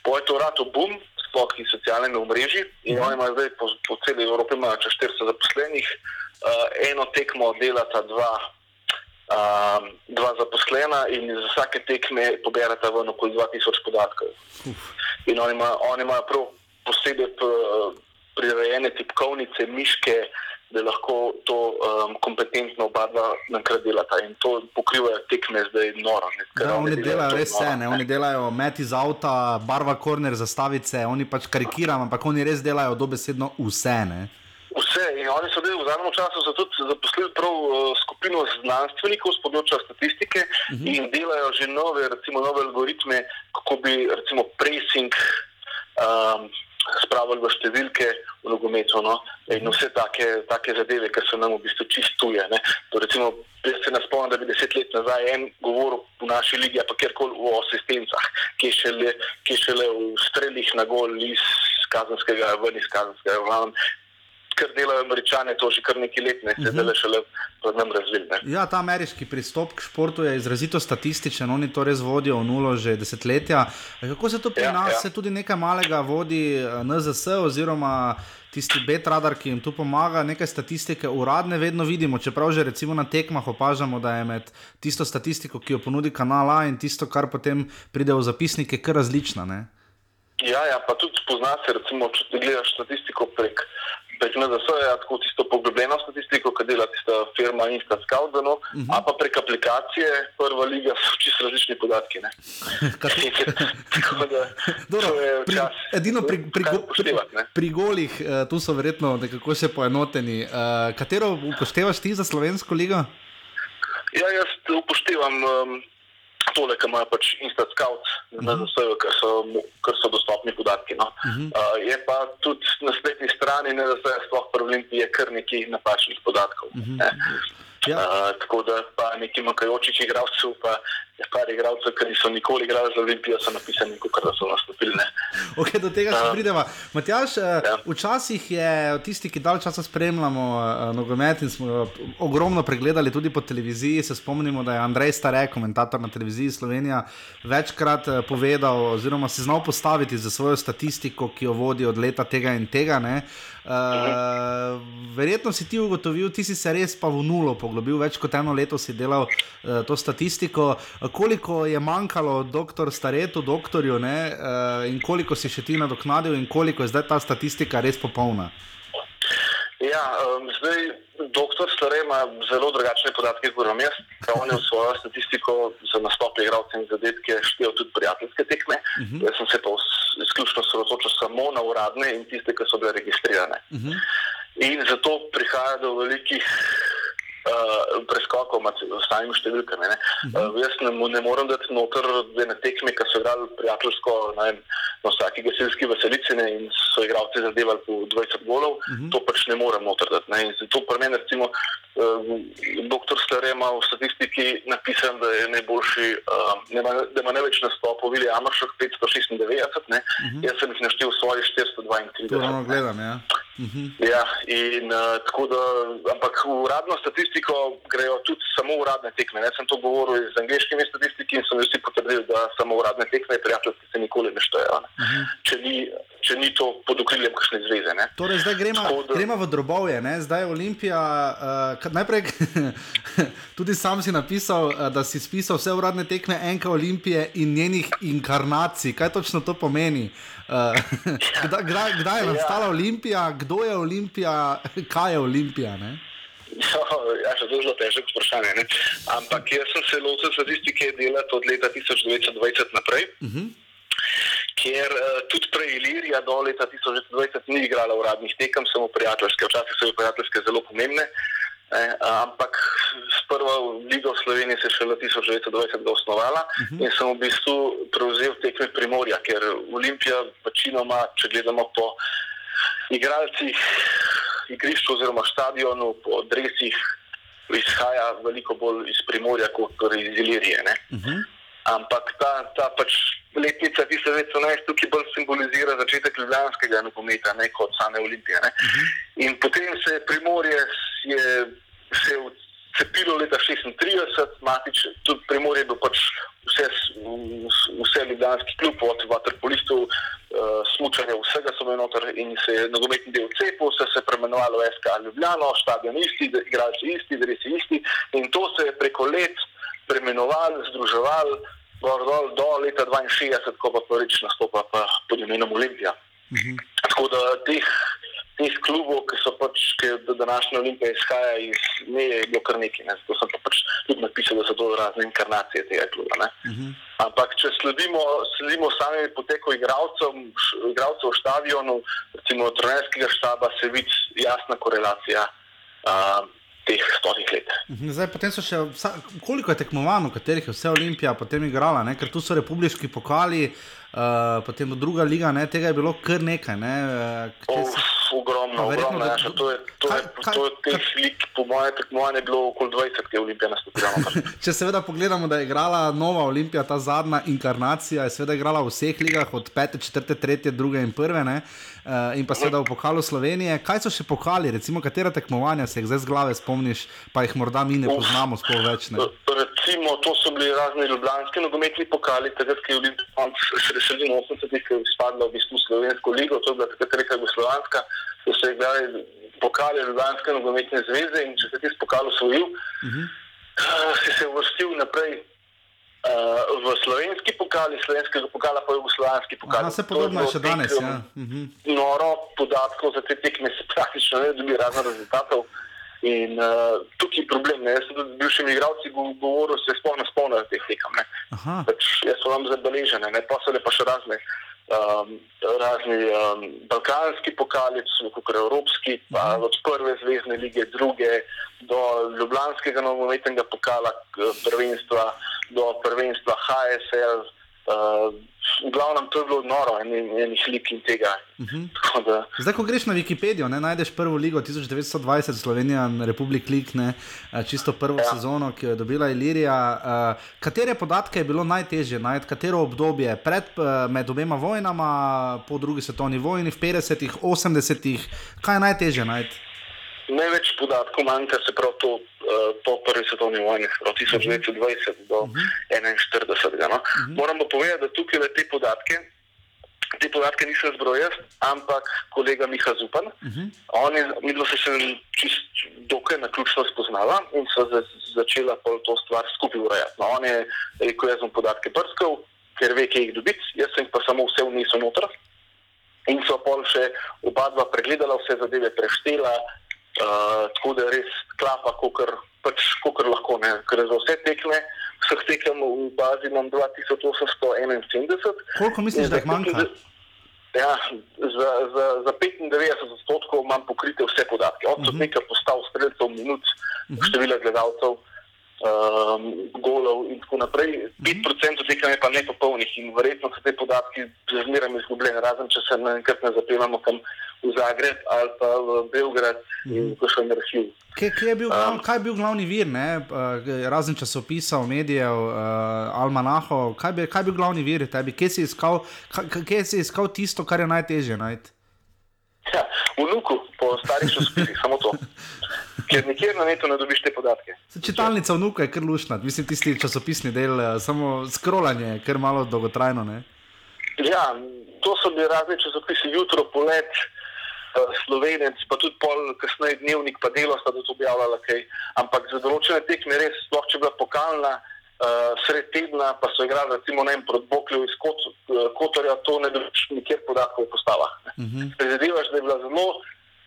po je to rato boom, sploh iz socialnega omrežja. In oni imajo zdaj po, po celi Evropi imajo čez 400 zaposlenih, uh, eno tekmo delata dva. Um, dva zaposlena in iz vsake tekme poberata ven okoli 2000 podatkov. In oni imajo, oni imajo prav posebej prirejene tipkovnice, miške, da lahko to um, kompetentno oba dva nankrat delata. In to pokrivajo tekme zdaj noro. ne, Da, oni delajo res vse, ne? oni delajo met iz avta, barva korner, zastavice, oni pač karikiram, ampak oni res delajo dobesedno vse. Ne? Vse. In oni so zdaj v zadnjem času tudi zaposlili prav uh, skupino znanstvenikov z področja statistike uh -huh. in delajo že nove, recimo, nove algoritme, kako bi recimo pressing um, spravili v številke v nogometu. No? In vse take, take zadeve, ki so nam v bistvu čistuje. To, recimo, jaz se ne spomnim, da bi deset let nazaj en govoril v naši ligi, pa kjerkoli o asistencah, ki šele, ki šele v strelih na gol iz kazenskega, ven iz kazenskega. glavnem. Kar delajo američane, to že kar nekaj let, ne se zdaj šele pred nam razvili. Ja, ta ameriški pristop k športu je izrazito statističen, oni to res vodijo v nulo že desetletja. Kako se to pri Ja, nas, ja. se tudi nekaj malega vodi eh, NZS oziroma tisti betradar, ki jim tu pomaga, nekaj statistike uradne vedno vidimo, čeprav že recimo na tekmah opažamo, da je med tisto statistiko, ki jo ponudi kanal A in tisto, kar potem pride v zapisnike, kar različna. Ne? Ja, ja, pa tudi spozna se, recimo, če ti gledaš statistiko prek, prek NZS-ja, tako tisto poglobljeno statistiko, ki dela tista firma Insta Scout, no, uh Mhm. -huh. a pa prek aplikacije Prva liga so čisto različni podatki. Tako da Dobro, to je pri, čas. edino pri, pri, pri, pri golih, uh, tu so verjetno nekako še poenoteni. Uh, katero upoštevaš ti za slovensko ligo? Ja, jaz upoštevam um, tole, kar ima pač Instant Scout, uh -huh. na vse, kar, so kar so dostopni podatki. No. Uh -huh. uh, je pa tudi na spletni strani, ne da se sploh pri Olimpiji je kar nekaj napačnih podatkov. Uh -huh. Ja. Uh, tako da pa nekaj manjkajočih igralcev, pa je par igralcev, ki niso nikoli igrali za Olimpijo, so napisani, kot da so nastopili. ne. Okay, do tega še Ja. pridemo. Matjaš, ja. Ja. včasih je tisti, ki dalj časa spremljamo uh, nogomet in smo ga ogromno pregledali tudi po televiziji. Se spomnimo, da je Andrej Starek, komentator na televiziji Slovenija, večkrat uh, povedal, oziroma se znal postaviti za svojo statistiko, ki jo vodi od leta tega in tega. Ne? Uh, verjetno si ti ugotovil, ti si se res pa v nulo poglobil, več kot eno leto si delal uh, to statistiko. Koliko je manjkalo doktor Staretu, doktorju, ne, uh, in koliko si še ti nadoknadil, in koliko je zdaj ta statistika res popolna? Ja, um, zdaj doktor Stare ima zelo drugačne podatke kot vam jaz. On je v svojo statistiko za nastope igralcev in zadetke štel tudi prijateljske tekme. Uh -huh. Jaz sem se pa izključno osredotočil samo na uradne in tiste, ki so bile registrirane. Uh -huh. In zato prihaja do velikih uh, preskokov med samimi številkami. Ne. Uh, jaz ne, ne morem dati noter ene tekme, ki so igrali prijateljsko na vsaki gasilski veselici ne, in so igralci zadevali po 20 golov, uh -huh. to pač ne morem noter dati. Ne. In zato pri meni recimo uh, doktor Stare ima v statistiki napisan, da je najboljši, uh, da ima, da ima največ nastopov, Vili Amaršek 596, ne. Uh -huh. jaz sem jih naštel svoje 432. To ravno gledam. Ja. Ja, in uh, tako da, ampak v uradno statistiko grejo tudi samo uradne tekme. Ne? Sem to govoril z angliškimi statistiki in so mi vsi potrdili, da samo uradne tekme, prijateljske se nikoli ne štejejo. Uh -huh. če, ni, če ni to pod okriljem kakšne zveze. Ne? Torej, zdaj gremo, da- gremo v drobovje. Ne? Zdaj je Olimpija. Uh, najprej, tudi sam si napisal, uh, da si spisal vse uradne tekme enka Olimpije in njenih inkarnacij. Kaj točno to pomeni? Uh, kdaj, kdaj, kdaj je Ja. nastala Olimpija, kdo je Olimpija, kaj je Olimpija? Ne? Ja, še zelo težko vprašanje. Ne? Ampak jaz sem se lotil statistike delati od leta 1920 naprej. Uh -huh. Ker uh, tudi prej Ilirija do leta 1920 ni igrala uradnih tekem, samo prijateljske. Včasih so bile prijateljske zelo pomembne. Eh, ampak sprva Liga v Sloveniji se je šele 1920 ga osnovala uh -huh. in sem v bistvu prevzel tekme Primorja, ker Olimpija večinoma, če gledamo po igralcih, igrišču oziroma stadionu, po dresih, izhaja veliko bolj iz Primorja kot torej iz Ilirije. ne. Ampak ta, ta pač letnica 1911 tukaj bolj simbolizira začetek ljubljanskega nogometa, ne kot same Olimpije. Ne. In potem se je Primorje je, se je vcepilo leta 36, matič, tudi Primorje je bil pač vse, vse ljubljanski klub, od vaterpolistov, uh, smučanja, vsega so bili noter in se je nogometni del cepil, se je premenovalo SK Ljubljano, stadion isti, igralci isti, dresi isti in to se je preko let premenovali, združevali, gor dol do leta 62, ko pa prvič nastopa pa pod imenom Olimpija. Mhm. Tako da teh, teh klubov, ki so pač, ki do današnje Olimpije izhaja iz meje, je bilo kar nekaj. Ne? Zato sem pa pač tudi napisal, da so to razne inkarnacije tega kluba. Ne? Mhm. Ampak, če sledimo, sledimo samim poteku igralcev, igralcev v stadionu, recimo trenerskega štaba, se vidi jasna korelacija uh, teh stotih let. Mhm, Zdaj, potem so še, vsa, koliko je tekmovanj, v katerih je vse Olimpija potem igrala, ne? ker tu so republiški pokali, uh, potem druga liga, ne? tega je bilo kar nekaj. Ne? Uh, ogromno, Pa ogromno. da- Jaša, to je, to je, Kaj- kaj- to je teh lik, po mojem tekmovanju, bilo okoli 20, ki je Olimpija nastopila. Če seveda pogledamo, da je igrala nova Olimpija, ta zadnja inkarnacija, je seveda igrala v vseh ligah, od 5, 4, 3, 2 in 1, ne? Uh, in pa seveda v pokalu Slovenije. Kaj so še pokali, recimo, katera tekmovanja se jih zdaj z glave spomniš, pa jih morda mi ne poznamo sploh več? Ne? Recimo, to so bili razni ljubljanski nogometni pokali, takrat, ko je sredino 80-ih ko je spadla v bistvu slovensko ligo, to je bila takrat reka Jugoslovanska, so se igrali pokali Ljubljanske nogometne zveze in če se ti s pokalom osvojil, uh -huh. si se uvrstil naprej. Uh, v slovenski pokal, iz slovenskega pokala pa je jugoslovanski pokal. Aha, se podobno je še danes. Ja. Mhm. noro podatkov za te tekme, se praktično ne dobi razno rezultatov. In uh, tukaj je problem. Ne? Jaz sem tudi z bivšimi igralci go- govoril, se sploh ne spomnijo teh tekem. Pač jaz so vam zabeležene, ne? pa so le pa še razne. Um, razni um, balkanski pokali, kot je evropski, pa od prve zvezdne lige, druge, do ljubljanskega nogometnega pokala, prvenstva, do prvenstva HSL. Uh, v glavnem to je bilo noro, en- enih lik in tega. Uh -huh. da, Zdaj, ko greš na Wikipedijo, ne, najdeš prvo ligo 1920, Slovenija, Republik Lik, ne, eh, čisto prvo ja. Sezono, ki jo je dobila Ilirija. Uh, katere podatke je bilo najtežje najti, katero obdobje pred, eh, med obema vojnama, po drugi svetovni vojni, v 50-ih, 80-ih, kaj je najtežje najti? Največ podatkov manjka se prav to uh, po prvi svetovni vojni, od 1920 do 1941. No? Moramo povedati, da tukaj le te podatke, te podatke nisem zbrojil jaz, ampak kolega Miha Zupan. On je, mi dva se še čist dokaj na ključno spoznala in so za, začela to stvar skupaj urejati. No, on je rekel, jaz bom podatke brskal, ker ve, kje jih dobiti, jaz sem pa samo vse vnesel noter. In so pol še oba dva pregledala, vse zadeve preštela, uh, tako da res klapa, kot pač, kakor lahko. Ne. Ker za vse tekme, vseh tekem v bazi imam 2871. Koliko misliš, da jih manjka? 95 Ja, za, za, za 95 odstotkov imam pokrite vse podatke, od Mhm. sodnika postav, streljcev, minut, števila gledalcev, um, golov in tako naprej. Mhm. 5% tega je pa nepopolnih in verjetno so te podatki zmeraj izgubljeni, razen če se naenkrat ne zapeljamo kam v Zagreb ali pa v Beograd Mhm. in kakšen arhiv. Kje, kje je bil, um, kaj je bil glavni vir, ne? razen časopisov, medijev, uh, almanahov, kaj, bi- kaj je bil glavni vir tebi, kje si iskal, kaj, kje si iskal tisto, kar je najtežje najti? Ja, v Nuku, po starih časopisih, samo to. Ker nikjer na netu ne dobiš te podatke. Se Čitalnica vnuka je kar lušna, mislim, tisti časopisni del, eh, samo skrolanje je kar malo dolgotrajno. Ne? Ja, to so bili razni časopisi, jutro, polet, eh, slovenec, pa tudi pol, kasneje dnevnik, pa delo sta tudi objavljala kaj. Ampak za določene tekme res, sploh če bila pokalna, uh, sred tedna, pa so igrali recimo ne vem, proti Boklju iz Kot, uh, Kotorja, to ne dobiš nikjer podatkov o postavah. Uh -huh. Prezadevaš, da je bila zelo,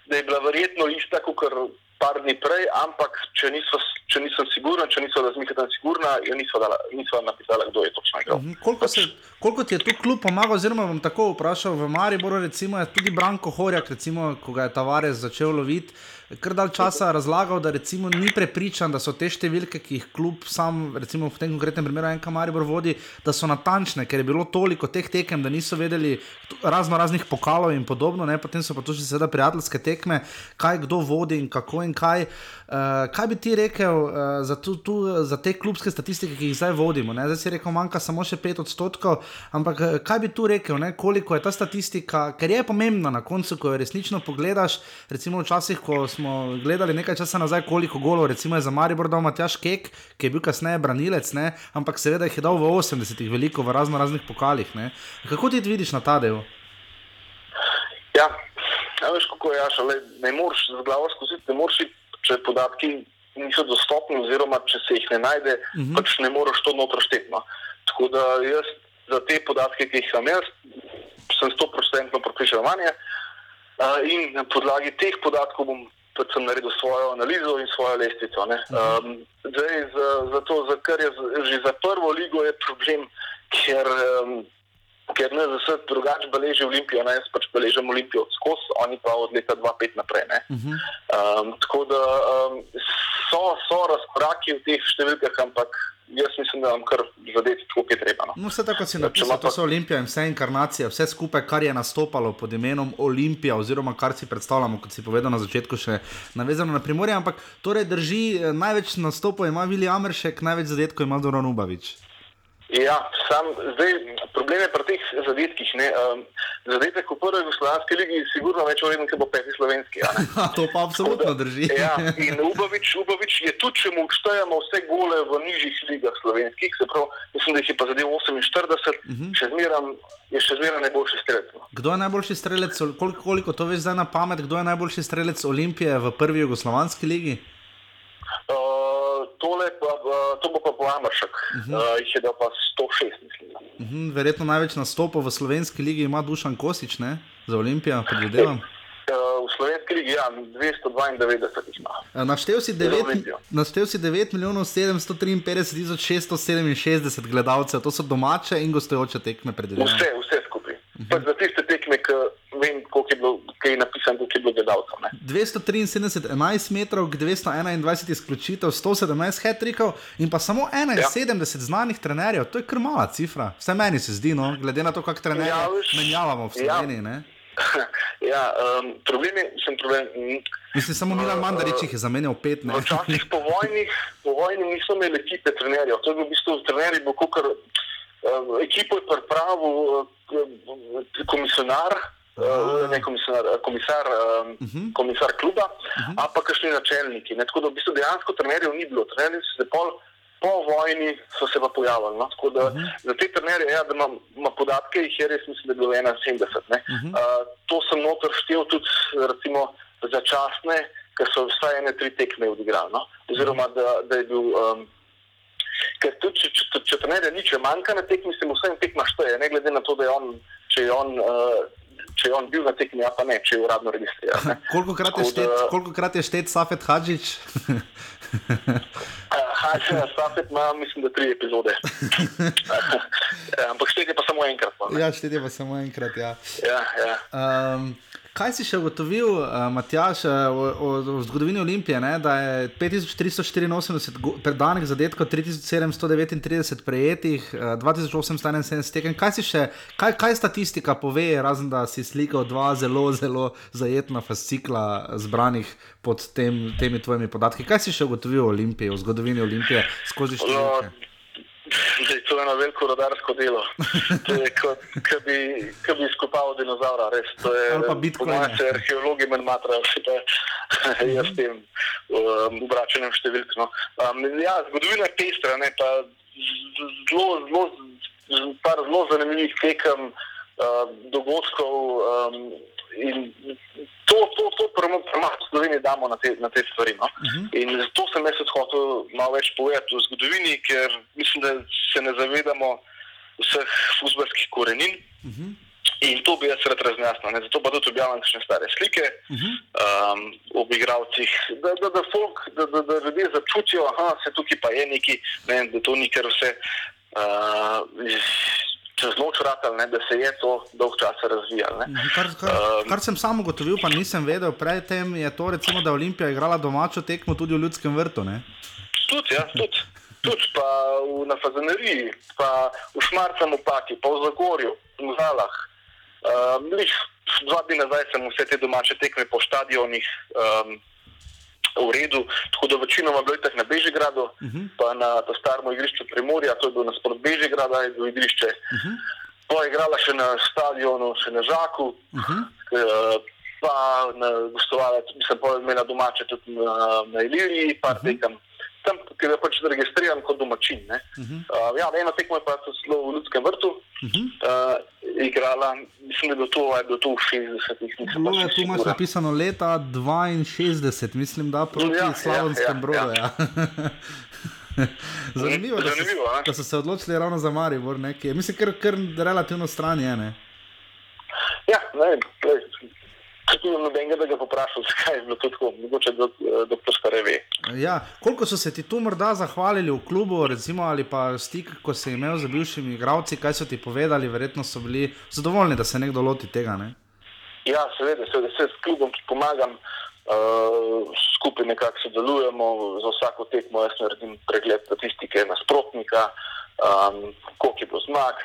da je bila verjetno ista kot par dni prej, ampak če, niso, če nisem siguren, če niso razmišljala sigurna, jo niso, dala, niso napisala, kdo je točno igral. Mhm, Koliko, se, koliko ti je tu klub pomagal, oziroma bom tako vprašal, v Mariboru recimo, je tudi Branko Horjak, recimo, ko ga je Tavares začel loviti, kar dal časa razlagal, da recimo ni prepričan, da so te številke, ki jih klub sam, recimo v tem konkretnem primeru NK Maribor vodi, da so natančne, ker je bilo toliko teh tekem, da niso vedeli razno raznih pokalov in podobno, ne? potem so pa tu še seveda prijateljske tekme, kaj kdo vodi in kako in kaj. Uh, kaj bi ti rekel uh, za, tu, tu, za te klubske statistike, ki jih zdaj vodimo? Ne? Zdaj si rekel, manjka samo še 5 odstotkov, ampak eh, kaj bi tu rekel, ne? koliko je ta statistika, ker je pomembna na koncu, ko jo resnično pogledaš. Recimo včasih, ko smo gledali nekaj časa nazaj, koliko golov, recimo je za Maribor dal Matjaš Kek, ki je bil kasneje branilec, ne? ampak seveda jih je dal v 80-ih veliko v razno raznih pokalih. Ne? Kako ti vidiš na ta del? Ja, ja veš, kako je jaša, le, ne moreš z glavo skozi, ne moreš, če podatki niso dostopni, oziroma če se jih ne najde, uh -huh. pač ne moreš to notro štetno. Tako da jaz za te podatke, ki jih imam jaz, sem 100% prepričan vanje uh, in na podlagi teh podatkov bom pač sem naredil svojo analizo in svojo lestvico. ne. Um, zdaj, za, za to, za kar je že za prvo ligo, je problem, ker, um, ker NZS drugače beleži Olimpijo, ne, jaz pač beležim Olimpijo skozi, oni pa od leta 2005 naprej. Ne. Mhm. Um, tako da um, so, so razkoraki v teh številkah, ampak jaz mislim, da nam kar zadeti tako, kot je treba. No. No, vse tako si napisal, to so Olimpija in vse inkarnacije, vse skupaj, kar je nastopalo pod imenom Olimpija, oziroma kar si predstavljamo, kot si povedal na začetku, še navezano na primorje. Ampak torej drži, eh, največ nastopov ima Vili Ameršek, največ zadetkov ima Zoran Ubavič. Ja, sam, zdaj, problem je pri teh zadetkih. Ne, um, zadetek v prvi jugoslovanski ligi je sigurno več vreden, kot bo peti slovenski. to pa absolutno drži. Ja, in Ubavič, Ubavič je tudi, če mu štejemo vse gole v nižjih ligah slovenskih, se pravi, mislim, da jih je pa zadev 48, uh -huh. še zmeram, je še zmeraj najboljši strelec. no. Kdo je najboljši strelec, koliko, koliko to veš zdaj na pamet, kdo je najboljši strelec Olimpije v prvi jugoslovanski ligi? Uh, tole pa, uh, to bo pa po Amršek, uh -huh. uh, jih je da pa 106, mislim. da. Mhm, verjetno največ nastopov v slovenski ligi ima Dušan Kosič, ne? za Olimpijo, predvidevam. Uh, v slovenski ligi ja, 292 jih ima. Eh, Naštel si, Za 9, Olimpijo. naštel si 9 milijonov 753 tisoč 667 gledalcev, to so domače in gostujoče tekme, predvidevam. Vse, vse -huh. Za tiste tekme, ki vem, koliko je bilo, kaj je napisano, koliko je bilo gledalcev. ne. 273, 11 metrov, 221 izključitev, 117 hetrikov in pa samo 71 ja. znanih trenerjev. To je kar mala cifra. Vse meni se zdi, no, glede na to, kako trenerje Ja, veš, menjavamo v ja. Sloveniji. Ja. ja, um, problem je, sem problem. Mislim, samo Milan Mandarič jih je zamenjal pet. Včasih po vojni, po vojni niso imeli ekipe trenerjev. To je bil v bistvu trenerji, bo kar ekipo je pripravil uh, komisionar. Uh, ne komisar, eh, komisar, um, uh -huh. komisar kluba, uh -huh. ampak kakšni načelniki. Ne? Tako da v bistvu dejansko trenerjev ni bilo. Trenerji so se pol, po vojni so se pa pojavili. No? Tako da uh -huh. za te trenerje, ja, da imam, imam podatke, jih je res mislim, da je bilo 71. Uh -huh. uh, to sem noter štel tudi recimo začasne, ker so vsaj ene tri tekme odigrali. No? Oziroma, da, da je bil. Um, Ker tudi, če, če, če trenerja ni, če manjka na tekmi, se mu vsem tekma šteje, ne glede na to, da je on, če je on, uh, če je on bil na tekmi, a pa ne, če je uradno registriran. ne. Kolikokrat je štet, kolikokrat je štet Safet Hadžič? Uh, Hače na Stafet ima, mislim, da tri epizode. Ja, Ampak štete pa samo enkrat. ne. ja, štet je pa samo enkrat. Ja. Ja, ja. Um, kaj si še ugotovil, uh, Matjaš, uh, o, o, o zgodovini Olimpije, ne? da je 5384 go- predanih zadetkov, 3739 prejetih, uh, 2871 tekem. Kaj, si še, kaj, kaj statistika pove, razen da si slikal dva zelo, zelo zajetna fascikla zbranih pod tem, temi tvojimi podatki? Kaj si še ugotovil o Olimpiji, o zgodovini Olimpije skozi številke? Zdaj, to je eno veliko rodarsko delo. To je kot, ko bi, ko bi izkopal dinozaura, res. To je, Ali pa po bitcoine. mojem, arheologi manj matrajo, to je jaz s tem um, obračanjem številk. No. Um, ja, zgodovina je pestra, ne, pa zelo, zelo, par zelo zanimivih tekem, uh, dogodkov. Um, in to, to, to prvo v Sloveniji damo na te, na te stvari. No? Uh -huh. In zato sem jaz hotel malo več povedati o zgodovini, ker mislim, da se ne zavedamo vseh fuzbalskih korenin. Uh -huh. In to bi jaz rad razjasnil. Zato pa tudi objavljam kakšne stare slike uh -huh. um, ob igravcih, da, da, da, folk, da, da, da ljudje začutijo, da se tukaj pa je neki, ne, da to ni kar vse. Uh, Čez noč vrtal, ne, da se je to dolg časa razvijalo. ne. Kar, kar, Um, kar sem sam ugotovil, pa nisem vedel predtem, je to, recimo, da je Olimpija igrala domačo tekmo tudi v Ljudskem vrtu. Ne? Tudi, ja, tudi. Tudi pa v, na Fazaneriji, pa v Šmarcem upaki, pa v Zagorju, v Zalah. Um, lih, dva dni nazaj sem vse te domače tekme po stadionih um, v redu, tako da večinoma bilo je tako na Bežigradu, uh -huh. pa na to starem igrišču Primorja, to je bilo nasprot Bežigrada, je bilo igrišče. Uh -huh. Pa je igrala še na stadionu, še na Žaku. Uh -huh. uh, Pa na gostovala, mislim, pa imela domače tudi na, na Iliriji, par uh -huh. tekem. Tam, ker je pač registriran kot domačin. ne. Uh -huh. uh, ja, eno tekmo je pa tudi v Ljudskem vrtu. Uh -huh. uh, igrala, mislim, da je bilo to, je bilo to v 60-ih. nisem Bilo pa je tu imaš napisano leta 62, mislim, da proti Ja, ja, ja, Slavonskem ja, brodu. Ja. Zanimivo, da so, Zanimivo, a? da so se odločili ravno za Maribor. Nekaj. Mislim, ker, ker relativno stran je. Ne? Ja, ne nimam nobenega, da ga poprašam, zakaj je bilo to tako. Mogoče do, doktor Skare ve. Ja, koliko so se ti tu morda zahvalili v klubu, recimo, ali pa stik, ko si imel z bivšimi igravci, kaj so ti povedali, verjetno so bili zadovoljni, da se nekdo loti tega. Ne? Ja, seveda, seveda, se s klubom, ki pomagam, uh, skupaj nekako sodelujemo, za vsako tekmo jaz naredim pregled statistike nasprotnika, um, koliko je bilo zmag,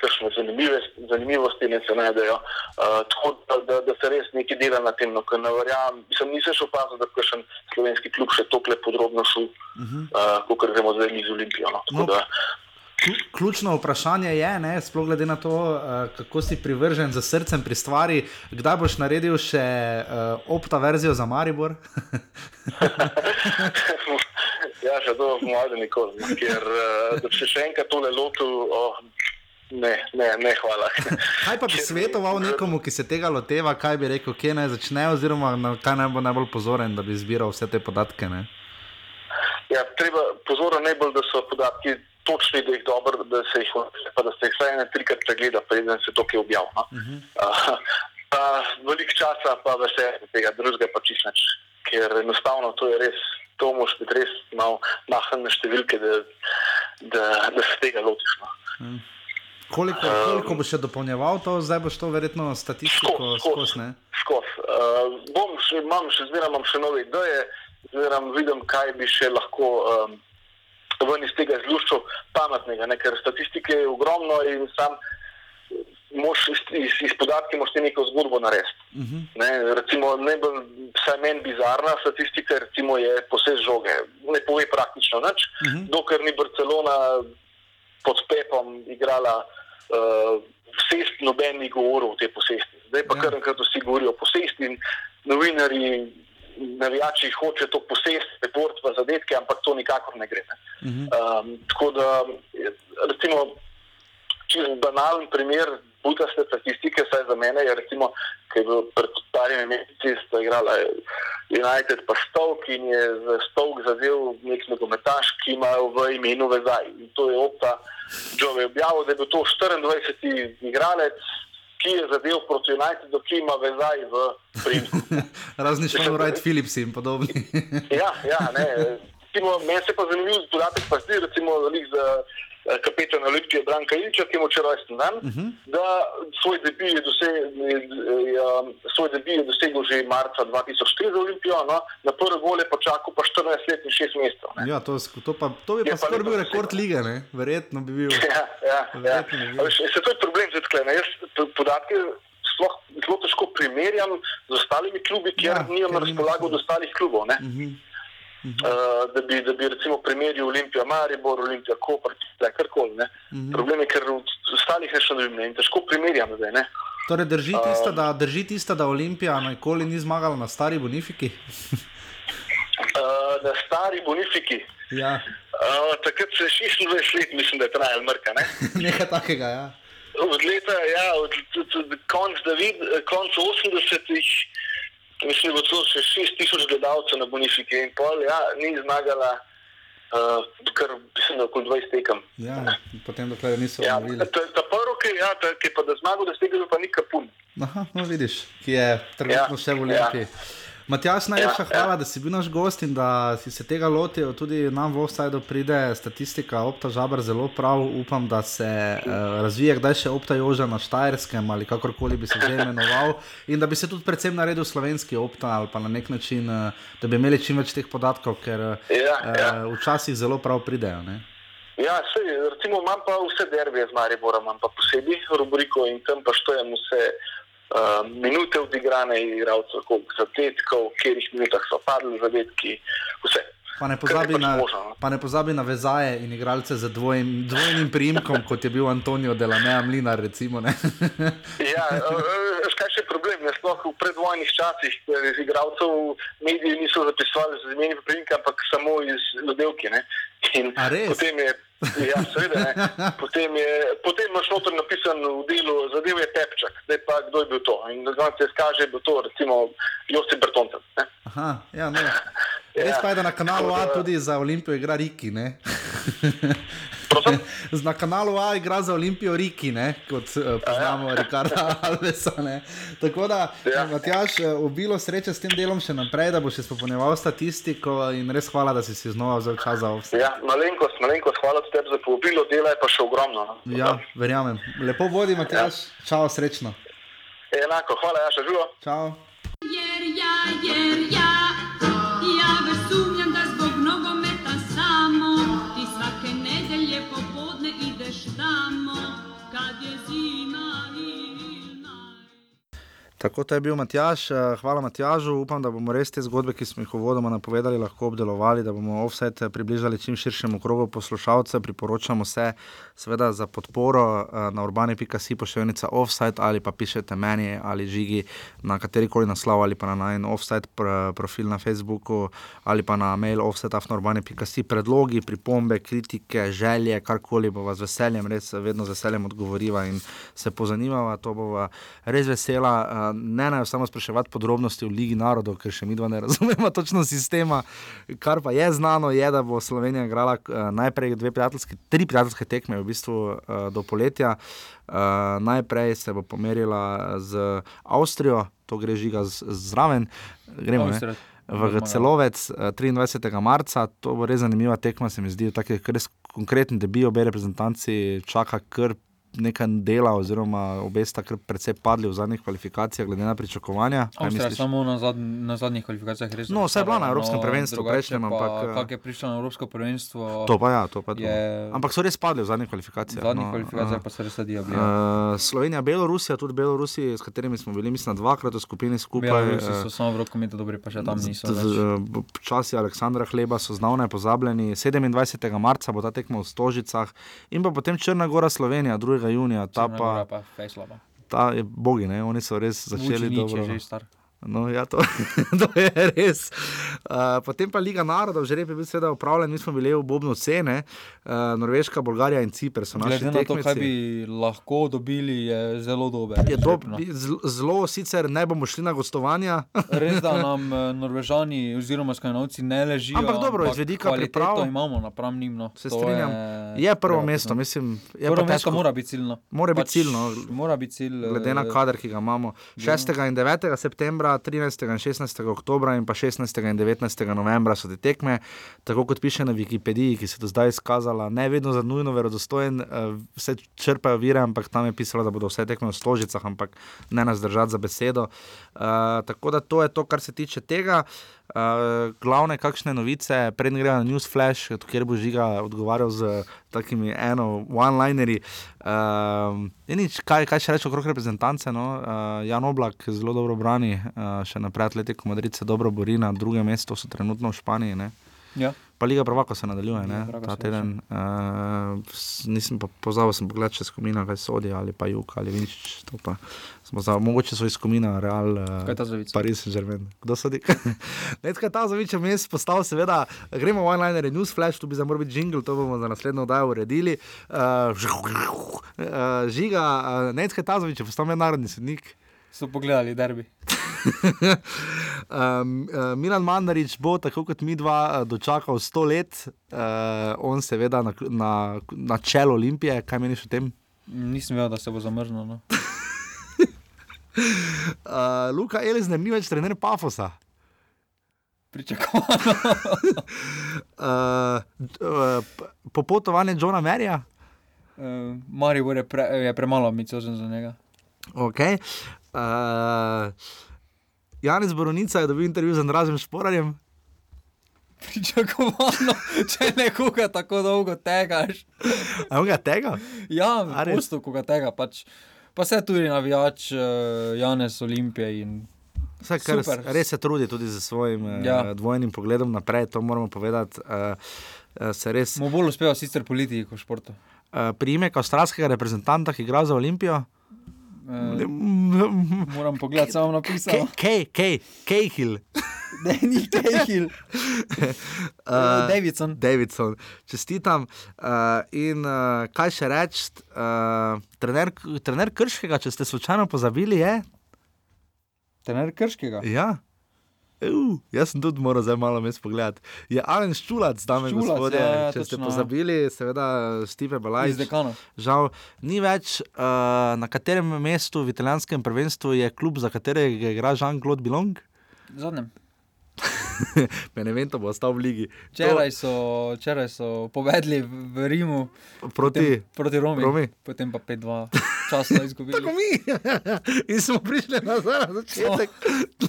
kakšne zanimive, zanimivosti ne se najdejo. Uh, tako da, da, da se res nekaj dela na tem, no, ker ne verjamem, sem nisem še opazil, da bi kakšen slovenski klub še tokle podrobno šel, uh -huh. uh, kot gremo zdaj z Olimpijo. No. Tako No. da, Klju- Ključno vprašanje je, ne, sploh glede na to, kako si privržen za srcem pri stvari, kdaj boš naredil še uh, opta verzijo za Maribor? ja, še to bomo malo nikoli, ker uh, se še enkrat tole lotil, oh, ne, ne, ne, hvala. Kaj pa bi svetoval nekomu, ki se tega loteva, kaj bi rekel, kje naj začne, oziroma na kaj naj bo najbolj pozoren, da bi zbiral vse te podatke? Ne? Ja, treba pozorno najbolj, da so podatki točni, da jih dobro, da se jih pa da se jih vsaj ene trikrat pregleda, preden se to kaj objavi. No? Uh -huh. uh, pa veliko časa pa vse tega drugega pa čist nič, ker enostavno to je res, to moš biti res malo mahen na številke, da, da, da se tega lotiš. No? Koliko, koliko boš še dopolnjeval to, zdaj boš to verjetno statistiko Skozi, skozi. skozi. ne? Skozi. Uh, bom še, imam še zmeraj imam še nove ideje, zmeraj vidim, kaj bi še lahko um, ven iz tega izluščil pametnega, ne? ker statistike je ogromno in sam moš iz, iz, iz podatki moš ti neko zgodbo narediti. Uh -huh. ne, recimo najbolj, vsaj meni bizarna statistika recimo, je posest žoge. Ne pove praktično nič, uh -huh. dokler ni Barcelona pod Pepom igrala uh, vsest, noben ni govoril o tej posesti. Zdaj pa Ja. kar enkrat vsi govorijo o posesti in novinari, navijači hoče to posest, rekord v zadetke, ampak to nikakor ne gre. Ne. Uh -huh. um, tako da, recimo, čisto banalen primer butaste statistike, vsaj za mene, je recimo, ki je bil pred parimi meseci, sta igrala United pa Stovk in je za Stovk zazel nek nogometaš, ki ima v imenu vezaj. In to je opta Džove objavil, da je bil to 24. igralec, ki je zadev proti Unitedu, ki ima vezaj v primku. Razni Sean Wright Phillips in podobni. Ja, ja, ne. Recimo, meni se pa zanimiv podatek, pa zdi, recimo, za eh, kapetana Olimpije Branka Ilča, ki je moče rojsten dan, uh -huh. da svoj debi je, doseg, je, je, svoj debi je dosegel že marca 2004 za Olimpijo, no? na prvi gol je počakal pa 14 let in 6 mesecev. Ja, to, to, pa, to bi Je pa pa skoraj bil rekord dosegel. lige, ne? verjetno bi bil. Ja, ja, ja. Verjetno bi bil. Veš, Se to je problem zdaj tkle? Jaz po- podatke sploh zelo težko primerjam z ostalimi klubi, ker Ja, ja, nimam na razpolago od ostalih klubov. ne. Uh, da, bi, da bi recimo primerjal Olimpijo, Maribor, Olimpijo, Koper, karkoli. ne. Problem je, ker od ostalih še ne vem ne, in težko primerjam zdaj. Ne? Torej, drži tisto, da, drži tisto, da Olimpija nikoli ni zmagala na stari Bonifiki. Uh, na stari Bonifiki, ja, uh, takrat se je 26 let, mislim, da je trajal mrka. Ne? nekaj takega. Ja. Od leta, ja, od, od, od konc, David, konc 80-ih, mislim, da bo celo še 6000 gledalcev na Bonifiki in pol, ja, ni zmagala, uh, kar mislim, da okoli 20 tekem. Ja, potem dokler niso Ja, obnovili. ta, ta prvo, ki, ja, ta, ki pa da zmagal, da ste ga pa ni kapun. Aha, no vidiš, ki je trenutno Ja, še v Olimpiji. Ja. Matjaš, najlepša Ja, ja. hvala, da si bil naš gost in da si se tega lotil. Tudi nam v Offsideu pride statistika Opta Žabr zelo prav. Upam, da se uh, razvije kdaj še Opta Joža na Štajerskem ali kakorkoli bi se že imenoval. In da bi se tudi predvsem naredil slovenski Opta ali pa na nek način, uh, da bi imeli čim več teh podatkov, ker uh, Ja, ja. včasih zelo prav pridejo. Ne? Ja, sej, recimo imam pa vse derbije z Mariborom, imam pa posebej rubriko in tam pa štejem vse uh, minute odigrane igralcev, koliko zadetkov, v katerih minutah so padli zadetki, vse. Pa ne, pozabi pač na, možno, no. pa ne pozabi na vezaje in igralce z dvojim, dvojnim priimkom, kot je bil Antonijo Delamea Mlinar. Recimo? Ja, uh, kaj še problem, ne sploh v predvojnih časih, iz igralcev mediji niso zapisovali z imeni priimka, ampak samo iz ljudevki. ne. In? Potem je, ja, seveda, ne. Potem, je, potem imaš noter napisan v delu, zadev je Pepčak, zdaj pa kdo je bil to. In da se izkaže, da je bil to recimo Josip Bertoncev. ne. Aha, ja, no. Res Ja, pa je, da na kanalu A tudi za Olimpijo igra Riki. Prosim? Na kanalu A igra za Olimpijo Riki, ne? kot uh, poznamo Rikarda Alvesa. Ne? Tako da, ja. Ja. Matjaš, eh, obilo sreče s tem delom še naprej, da boš izpopolnjeval statistiko in res hvala, da si si znova vzel čas za vse. Ja, malenkost, malenkost, hvala tebi za povabilo, dela je pa še ogromno. No. Ja, verjamem. Lepo vodi, Matjaš. Čau, srečno. Enako, hvala, ja, še živo. Čau. Tako to je bil Matjaš, eh, hvala Matjažu. Upam, da bomo res te zgodbe, ki smo jih uvodoma napovedali, lahko obdelovali, da bomo offset približali čim širšemu krogu poslušalcev. Priporočamo se, seveda, za podporo eh, na urbani.si pošiljnica offset ali pa pišete meni ali žigi na katerikoli naslov ali pa na najen offset pr profil na Facebooku ali pa na mail offset.urbani.si predlogi, pripombe, kritike, želje, karkoli bo vas z veseljem, res vedno z veseljem odgovoriva in se pozanimava. To bo res vesela. Eh, Ne naj samo spraševati podrobnosti o Ligi narodov, ker še mi dva ne razumemo točno sistema. Kar pa je znano, je, da bo Slovenija igrala eh, najprej dve prijateljske, tri prijateljske tekme v bistvu eh, do poletja. Uh, najprej se bo pomerila z Avstrijo, to gre žiga zraven, gremo? Avstrija. v celovec eh, 23. marca. To bo res zanimiva tekma, se mi zdi, tako res konkreten debi obe reprezentanci čaka kar nekaj dela, oziroma obe sta kar precej padli v zadnjih kvalifikacijah, glede na pričakovanja. Avstrija samo na, zad, na zadnjih kvalifikacijah res. No, saj je bila na Evropskem no, prvenstvu prejšnjem, pa, ampak, eh, Kak je prišla na Evropsko prvenstvo? To pa ja, to pa je. Je- Ampak so res padli v zadnjih v kvalifikacijah. zadnjih no, kvalifikacijah eh, pa se res sadijo. Uh, Uh, Slovenija, Belorusija, tudi Belorusi, s katerimi smo bili, mislim, dvakrat v skupini skupaj. Belorusi eh, so samo v rokometu dobri, pa še tam niso. Eh, Časi Aleksandra Hleba so znavne pozabljeni. 27. marca bo ta tekma v Stožicah in pa potem Črna Gora, Slovenija, 2. junija. Ta, Črna pa, Gora pa ta je bogi, ne? oni so res začeli Vučinić dobro. je že star. No, ja, to, to je res. Uh, potem pa Liga narodov, že rep je bil seveda upravljen, mi smo bili v Bobnu cene, uh, Norveška, Bolgarija in naši Glede na to, kaj bi lahko dobili, je zelo dober. Je zl- zelo, sicer ne bomo šli na gostovanja, Res, da nam eh, Norvežani oziroma Skandinavci ne ležijo. Ampak dobro, iz kvaliteto priprav- imamo napram njim. No. se To strinjam. Je prvo treba mesto, mislim. Je Prvo mesto mora biti ciljno. Mora biti ciljno. Mora biti cilj. glede na eh, kader, ki ga imamo. 6. in 9. septembra, 13. in 16. oktobra in pa 16. in 19. novembra so te tekme, tako kot piše na Wikipediji, ki se je do zdaj izkazala ne vedno za nujno verodostojen, eh, vse črpajo vire, ampak tam je pisalo, da bodo vse tekme v stožicah, ampak ne nas držati za besedo. Uh, tako da to je to, kar se tiče tega. Uh, glavne kakšne novice, predn gremo na Newsflash, kjer bo žiga odgovarjal z takimi eno, one-linerji. Uh, nič, kaj, kaj še reči okrog reprezentance. No? Uh, Jan Oblak zelo dobro brani, uh, še naprej Atletico Madrid se dobro bori na drugem mestu, so trenutno v Španiji. Ne? Ja. Pa Liga Prvaka se nadaljuje, ne? Ta teden. Uh, nisem pa pozabil, sem pogledal, če skomina, kaj sodi ali pa jug ali smo za- Mogoče so iz skomina, real. Uh, Kaj je ta Saint-Germain. Kdo sodi? Nekaj ta zavič je mes postal, seveda, gremo v online newsflash, tu bi za moral biti jingle, to bomo za naslednjo oddajo uredili. Uh, uh, žiga, uh, nekaj ta zavič je postal mednarodni sodnik. So pogledali derbi. Um, uh, Milan Mandarič bo, tako kot mi dva, uh, dočakal 100 let, uh, on seveda na, na, na čelu Olimpije. Kaj meniš o tem? Nisem vedel, da se bo zamrznil. No. Uh, Luka Elizner ni več trener Pafosa. Pričakovano. Uh, uh, popotovanje Johna Merija. Uh, Maribor je, pre, je premalo ambiciozen za njega. Okay. Uh, Janis Boronica je dobil intervju z Andrazem Šporarjem. Pričakovano, če nekoga tako dolgo tegaš. A je on ga tega? Ja, res? pusto, ko ga tega pač. Pa se tudi navijač uh, Janes Olimpije in Vse, kar, Super. res se trudi tudi z svojim ja. Ja. uh, dvojnim pogledom naprej, to moramo povedati. Uh, uh, res mu bolj uspeva sicer politiki kot športu. uh, priimek avstralskega reprezentanta, ki igra za Olimpijo. Uh, moram pogledati, samo napisal. Kaj, kaj, Kejhil, Ne, ni Kejhil. uh, Davidson. Davidson, čestitam. Uh, in uh, kaj še reči, uh, trener, trener Krškega, če ste slučajno pozabili, je. Trener Krškega. Ja. Uh, jaz sem tudi moral zdaj malo mes pogledati. Je Alen Ščulac, dame in gospodje. ja, ja, Če ste točno. pozabili, seveda Steve Balaj. Žal ni več, uh, na katerem mestu v italijanskem prvenstvu je klub, za katerega igra Jean-Claude Bilong. Zadnjem. Benevento bo ostal v ligi. Včeraj so, včeraj so povedali v Rimu Proti. potem, proti Romi, Romi. potem pa 5-2 časa izgubili. Tako mi. In smo prišli nazaj na začetek.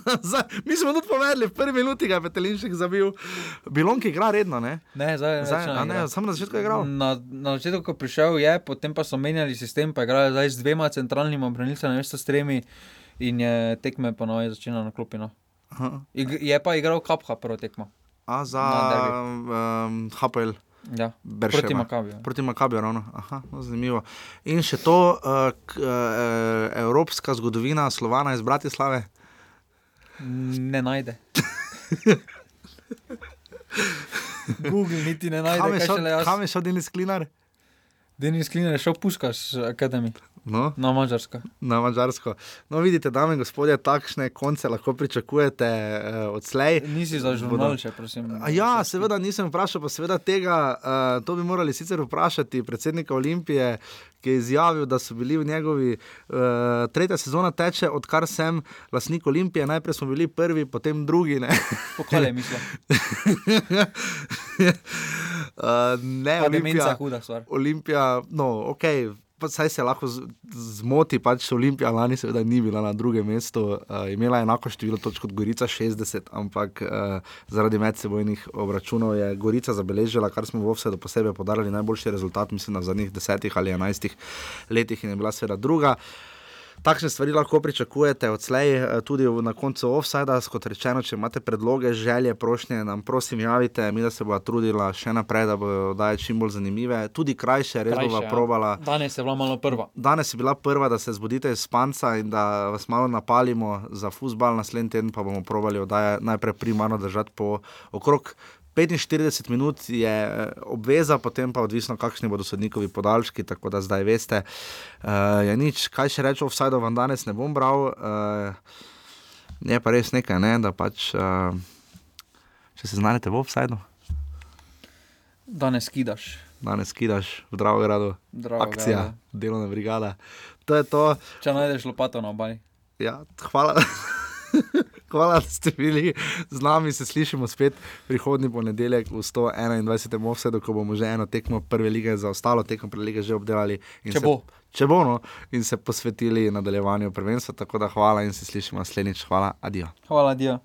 Nazaj. Mi smo tudi povedali, v prvi minuti ga je Petelinšek zabil. Bilong igra redno, ne? Ne, zdaj, Zdaj, a ne, samo na začetku je igral. Na, na začetku, ko prišel, je, potem pa so menjali sistem, pa igral zdaj z dvema centralnima branilcema, namesto s tremi, in je tekme ponovno začela na klopi. Ig, je pa igral Kapha prvo tekmo. A za um, HPL. Ja. Berševa. Proti Makabiju. Proti Makabiju, ravno. Aha, no, zanimivo. In še to, uh, k, uh, evropska zgodovina Slovana iz Bratislave. Ne najde. Google niti ne najde, Kam je šel- Denis Klinar? Denis Kliner je šel puskaš akademi No, na Mačarsko. na Mačarsko. No, vidite, dame in gospodje, takšne konce lahko pričakujete uh, odslej. Nisi za žurnal še, prosim. A Ja, seveda nisem vprašal, pa seveda tega, uh, to bi morali sicer vprašati predsednika Olimpije, ki je izjavil, da so bili v njegovi uh, tretja sezona teče, odkar sem lastnik Olimpije. Najprej smo bili prvi, potem drugi. Ne, Pokal je mislil. uh, ne demenca Olimpija. huda stvar. Olimpija, no, ok. Saj se lahko zmoti, pač Olimpija lani seveda ni bila na drugem mestu, uh, imela je enako število točk kot Gorica, 60, ampak uh, zaradi medsebojnih obračunov je Gorica zabeležila, kar smo v Ovsedu posebej podarili, najboljši rezultat, mislim, na zadnjih desetih ali enajstih letih in je bila seveda druga. Takšne stvari lahko pričakujete odslej, eh, tudi na koncu offsajda. Kot rečeno, če imate predloge, želje, prošnje, nam prosim javite, mi da se bo trudila še naprej, da bodo daje čim bolj zanimive, tudi krajše, res bova ja. probala. Danes je bila malo prva. Danes je bila prva, da se zbudite iz spanca in da vas malo napalimo za futbal, naslednji teden pa bomo probali oddaje najprej primarno držati po okrog. 45 minut je eh, obveza, potem pa odvisno, kakšni bodo sodnikovi podaljški, tako da zdaj veste. Uh, je nič, kaj še reči, offside vam danes ne bom bral. Uh, je pa res nekaj, ne, da pač, uh, če se znajdete v offsajdu, Danes kidaš. danes kidaš v Dravogradu, Drago, akcija, delovna brigada. To je to. Če najdeš lopato na obali. Ja, hvala. Hvala, da ste bili z nami. Se slišimo spet prihodnji ponedeljek v 121. offsetu, ko bomo že eno tekmo prve lige za ostalo tekmo prve lige že obdelali. in Če se- bo. Če bo, no, in se posvetili nadaljevanju prvenstva. Tako da hvala in se slišimo naslednjič. Hvala, adijo. Hvala, Dio.